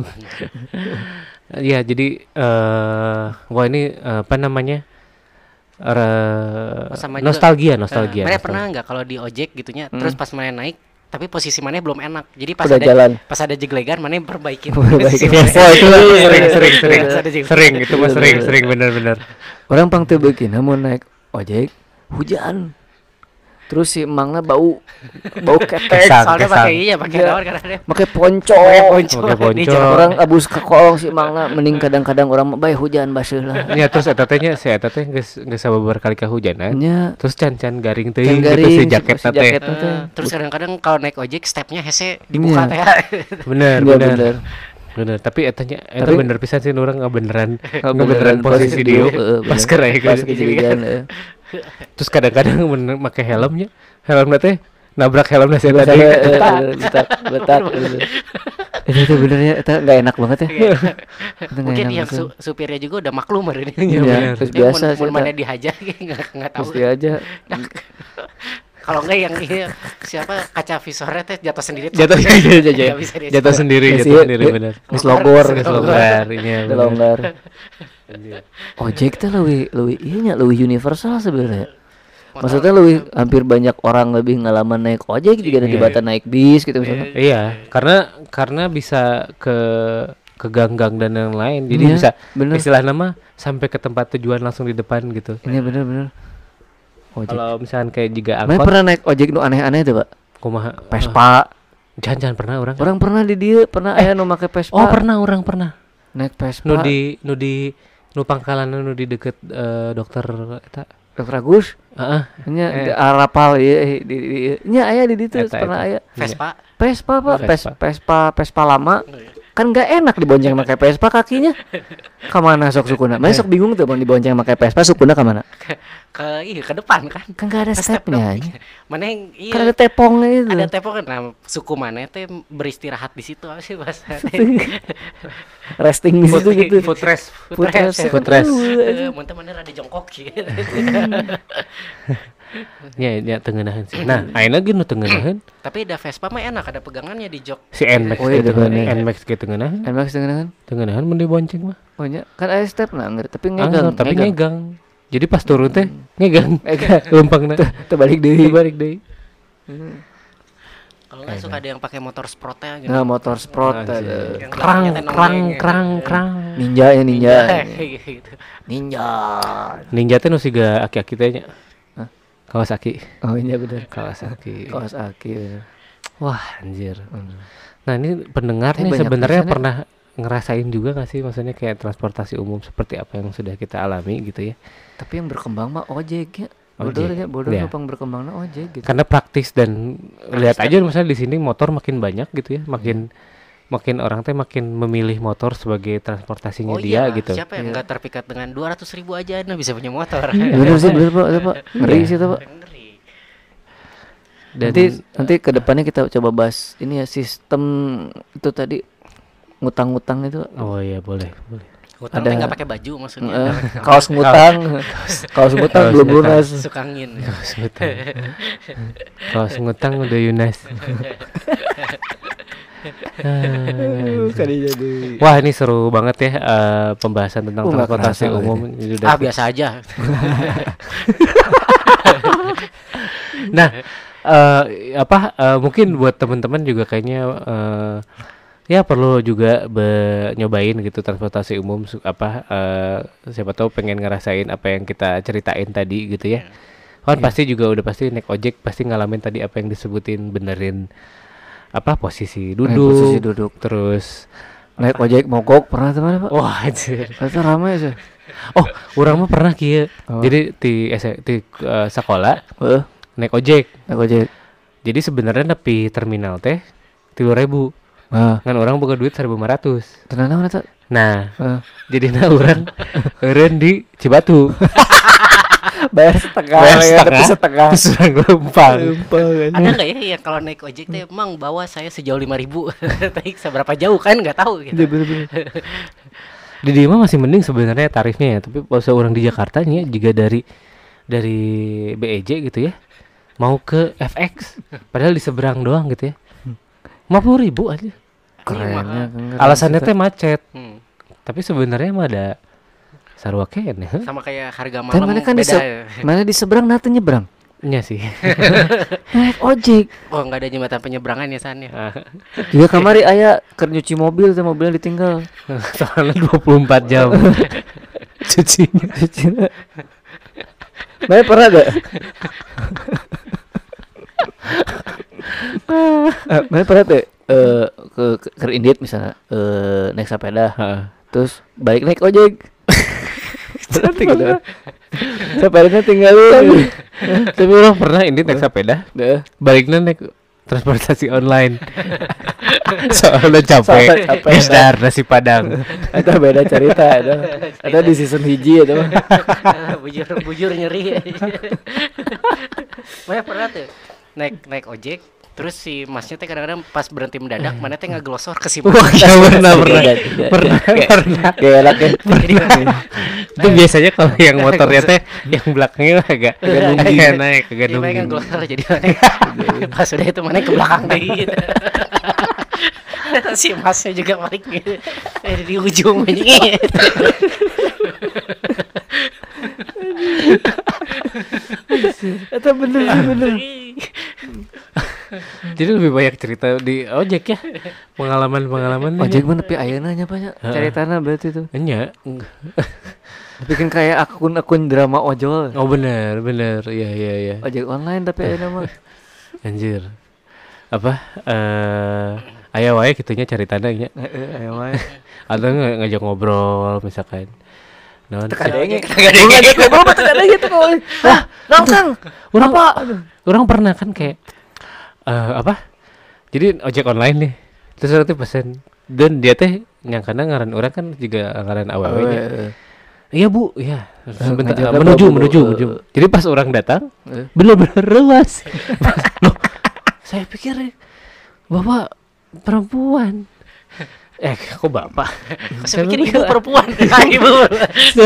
Iya, jadi eh wah ini eh, apa namanya? Re- sama juga. nostalgia, nostalgia. Mereka nostalgia. pernah nggak kalau di ojek gitunya, Hmm. terus pas main naik tapi posisi mana belum enak. Jadi pas Udah ada jalan. pas ada jeglegan mana perbaikin Perbaikin. posisi mana. Oh itu sering sering sering Pas ada jeglegan. sering itu mah sering sering bener-bener. Orang pang teu beuki namun naik ojek hujan. Terus si emangna bau bau ketek. Soalnya kesang. pakai iya pakai Iya. naon karena dia pakai ponco. Pakai ponco. Orang abus ke kolong si emangna mending kadang-kadang orang mah bae hujan baseuh lah. Ya terus eta teh nya si eta teh geus geus sababar kali kahujanan. Nya Terus can-can garing teh gitu garing, si jaket si teh. Eh, terus kadang-kadang kalau naik ojek stepnya hese dibuka Iya. teh. Bener Iya, bener. bener. Bener, tapi etanya eta Tapi- bener pisan sih orang beneran Oh, beneran posisi dia pas keraik Pas kejadian. Terus kadang-kadang make helmnya. Helmnya teh nabrak helmnya si Betat, tadi. eh, bener, betat, betat. bener. Itu itu benernya itu nggak enak banget ya. Nggak Mungkin yang su- supirnya juga udah maklum hari ini. Iya, Iya, bener. terus biasa sih. mana dihajar nggak nggak tahu. Aja Kalau enggak yang ini siapa kaca visornya teh jatuh sendiri. Jatuh Nggak jatuh jatuh sendiri, Iya jatuh sendiri iya. bener. Geus logor, Geus iya. Ojek teh lebih lebih iya nya lebih universal sebenarnya. Maksudnya lebih hampir banyak orang lebih ngalaman naik ojek juga Iya, daripada naik bis gitu misalnya. Iya, karena karena bisa ke ke gang-gang dan yang lain. Jadi Iya, bisa bener. istilah nama sampai ke tempat tujuan langsung di depan gitu. Ini bener-bener. Ojek. Kalau misalkan kayak juga Mana angkot, pernah naik ojek nu aneh-aneh tuh, Pak? kumaha? Vespa. Jangan jangan pernah orang. Orang pernah di dia, pernah aya nu make Vespa. Oh pernah orang pernah. Naik Vespa. Nu di nu di nu pangkalan nu di deket eh, dokter eta. Dokter Agus. Heeh. Nya Eh. di Arapal ya di, di, nya aya di ditu pernah aya. Vespa. Vespa Pak, Vespa. Vespa Vespa, Vespa lama. Kan nggak enak dibonceng pakai Vespa kakinya. Kamana sok sukuna? Mana sok bingung tuh mau dibonceng pakai Vespa sukuna kamana? Ke iya ke depan kan. Kan nggak ada Ke step stepnya. dong. Mana yang iya. Kan ada tepongnya itu. ada tepo kan nah, suku mana teh beristirahat di situ apa sih bahasa Resting di situ gitu. Footrest. Footrest. Footrest. Eh, mun teh mana rada jongkok gitu. Ya, ya tengenahan sih. Nah, ayeuna ge nu tengenahan Tapi ada Vespa mah enak ada pegangannya di jok. si Nmax Oh, iya, gitu ada bener. Nmax ge tengenahan. Emang dengan kan? Tengenahan mun dibonceng mah. Oh nya, kan ada step nah, tapi Anggar, ngegang. tapi ngegang. Jadi pas turun teh ngegang. Ngegang. Lempangna. Terbalik deui. Balik deui. Kalau nggak suka ada yang pakai motor sprotnya gitu. Nah, motor teh krang, nongeng. krang, krang. Ninja ya ninja. gitu. Ninja. Ninja teh nu siga aki-aki teh? Kawasaki. Oh iya bener. Kawasaki. Kaos aki. bener. Wah, anjir. Nah, ini pendengar Tapi nih sebenarnya ya. pernah ngerasain juga gak sih maksudnya kayak transportasi umum seperti apa yang sudah kita alami gitu ya. Tapi yang berkembang mah ojek ya. Bodoh ya, bodoh iya. numpang berkembangnya ojek gitu. Karena praktis dan lihat aja misalnya di sini motor makin banyak gitu ya, makin makin orang teh makin memilih motor sebagai transportasinya Oh dia iya, gitu. siapa yang nggak terpikat dengan 200 ribu aja nah bisa punya motor. Bener sih bener pak, pak. Ngeri sih itu pak. Ngeri. Dan Nanti nanti ke depannya kita coba bahas ini ya sistem itu tadi ngutang-ngutang itu. oh iya boleh, boleh. Ada- tapi nggak pakai baju maksudnya. Eh, kaos ngutang, kaos ngutang belum lunas. Suka angin. Kaos ngutang. Kaos ngutang udah Yunas. Ah. Jadi. Wah ini seru banget ya eh, pembahasan tentang nggak transportasi umum. Ini udah- Ah biasa aja. Nah, eh, apa eh, mungkin buat teman-teman juga kayaknya eh, ya perlu juga be- nyobain gitu transportasi umum apa eh, siapa tahu pengen ngerasain apa yang kita ceritain tadi gitu ya. Kan pasti juga udah pasti naik ojek pasti ngalamin tadi apa yang disebutin benerin apa posisi duduk, Eh, posisi duduk. terus Naik ojek mogok pernah teman pak? wah anjir. Itu ramai sih. Oh, orang mah pernah kieu. Oh. Jadi di S- di eh, sekolah Heeh, naik ojek. naik ojek. Jadi sebenarnya nepi terminal teh tiga ribu. Nah, Kan orang boga duit seribu lima ratus. tenang naon eta? Nah, Heeh. jadi nah orang eureun di Cibatu. Bayar setengah, Bayar ya, setengah. tapi setengah. Orang lempang. Ada nggak ya yang kalau naik ojek teh emang bawa saya sejauh 5000 ribu Tapi seberapa jauh kan nggak tahu gitu. Di dia mah masih mending sebenarnya tarifnya ya, tapi kalau orang di Jakarta nih ya, juga dari dari BEJ gitu ya. Mau ke FX padahal di seberang doang gitu ya. 50 ribu aja. Kerennya keren Alasannya teh macet. Hmm. Tapi sebenarnya mah ada sarua kene. heh. Sama kayak harga Tapi malam mana kan di beda. se- mana di seberang nanti nyebrang. Nya sih. naik ojek Oh nggak ada jembatan penyeberangan ya san ya. Ah, dia kamari aya keur nyuci mobil teh mobilnya ditinggal Soalnya 24 jam. Cucinya. Mana pernah gak? Mana pernah tuh eh ke ke, ke Indit misalnya eh naik sepeda terus balik naik ojek Berarti gitu sepedanya tinggalin Tapi orang pernah ini naik sepeda, baliknya naik transportasi online. Soalnya capek. Soalnya capek. Es dar nasi padang. itu beda cerita itu itu di season hiji itu bujur bujur nyeri. Mana pernah tuh naik naik ojek terus si masnya teh kadang-kadang pas berhenti mendadak mana teh ngeglosor ke si Wah, ya pernah pernah. Tidak, tidak. Pernah pernah. Kayak enak ya Itu biasanya kalau yang motornya teh yang belakangnya agak nungging. agak naik, agak jadi nungging. ngeglosor jadi mana pas udah itu mana ke belakang deh gitu. si masnya juga balik gitu dari di ujung gitu. itu bener bener Jadi lebih banyak cerita di ojek ya. Pengalaman-pengalaman ojek mana pi ayeuna nya banyak Heeh. ceritana berarti tuh Enya. bikin kayak akun-akun drama ojol Oh benar, benar. Iya, iya, iya. ojek online tapi ayeuna mah Anjir. Apa? Eh aya wae kitunya cari tanda nya. Heeh, ayo wae. Atau nge- ngajak ngobrol misalkan. Naon? Teka denge. Kadang-kadang Ngajak ngobrol mah teka denge tuh. Wah, nongkrong. Orang apa? Orang pernah kan kayak eh apa? Jadi ojek online nih. Terus tuh pesen dan dia teh nyangkana ngaran orang kan juga ngaran awewe nya. Iya bu, iya. Sebentar, ngajak eh, apa, menuju, Bu? menuju, Eh, menuju. Jadi pas orang datang, Eh. bener-bener luas. Loh, saya pikir bapak perempuan. Eh, kok bapak? saya pikir ibu perempuan Ah, ibu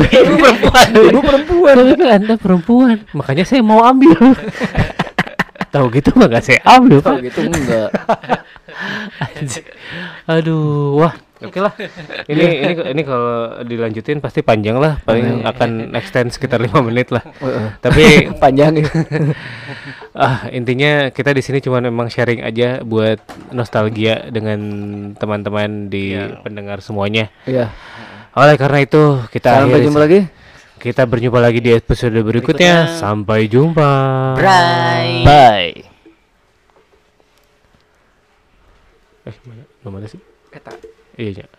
ibu perempuan Ibu perempuan. Saya pikir anda perempuan. Makanya saya mau ambil. Tahu gitu mah gak saya ambil pak. gitu enggak. Aduh, wah. Oke lah. Ini ini ini kalau dilanjutin pasti panjang lah. Paling akan extend sekitar lima menit lah. Tapi Panjang ya. ah intinya kita di sini cuma memang sharing aja buat nostalgia dengan teman-teman di pendengar semuanya. Iya. Oleh karena itu kita Sampai jumpa lagi. Kita berjumpa lagi di episode berikutnya. Berikutnya. Sampai jumpa. Bye. Bye. Eh, mana? Mana sih? Eta. Iya.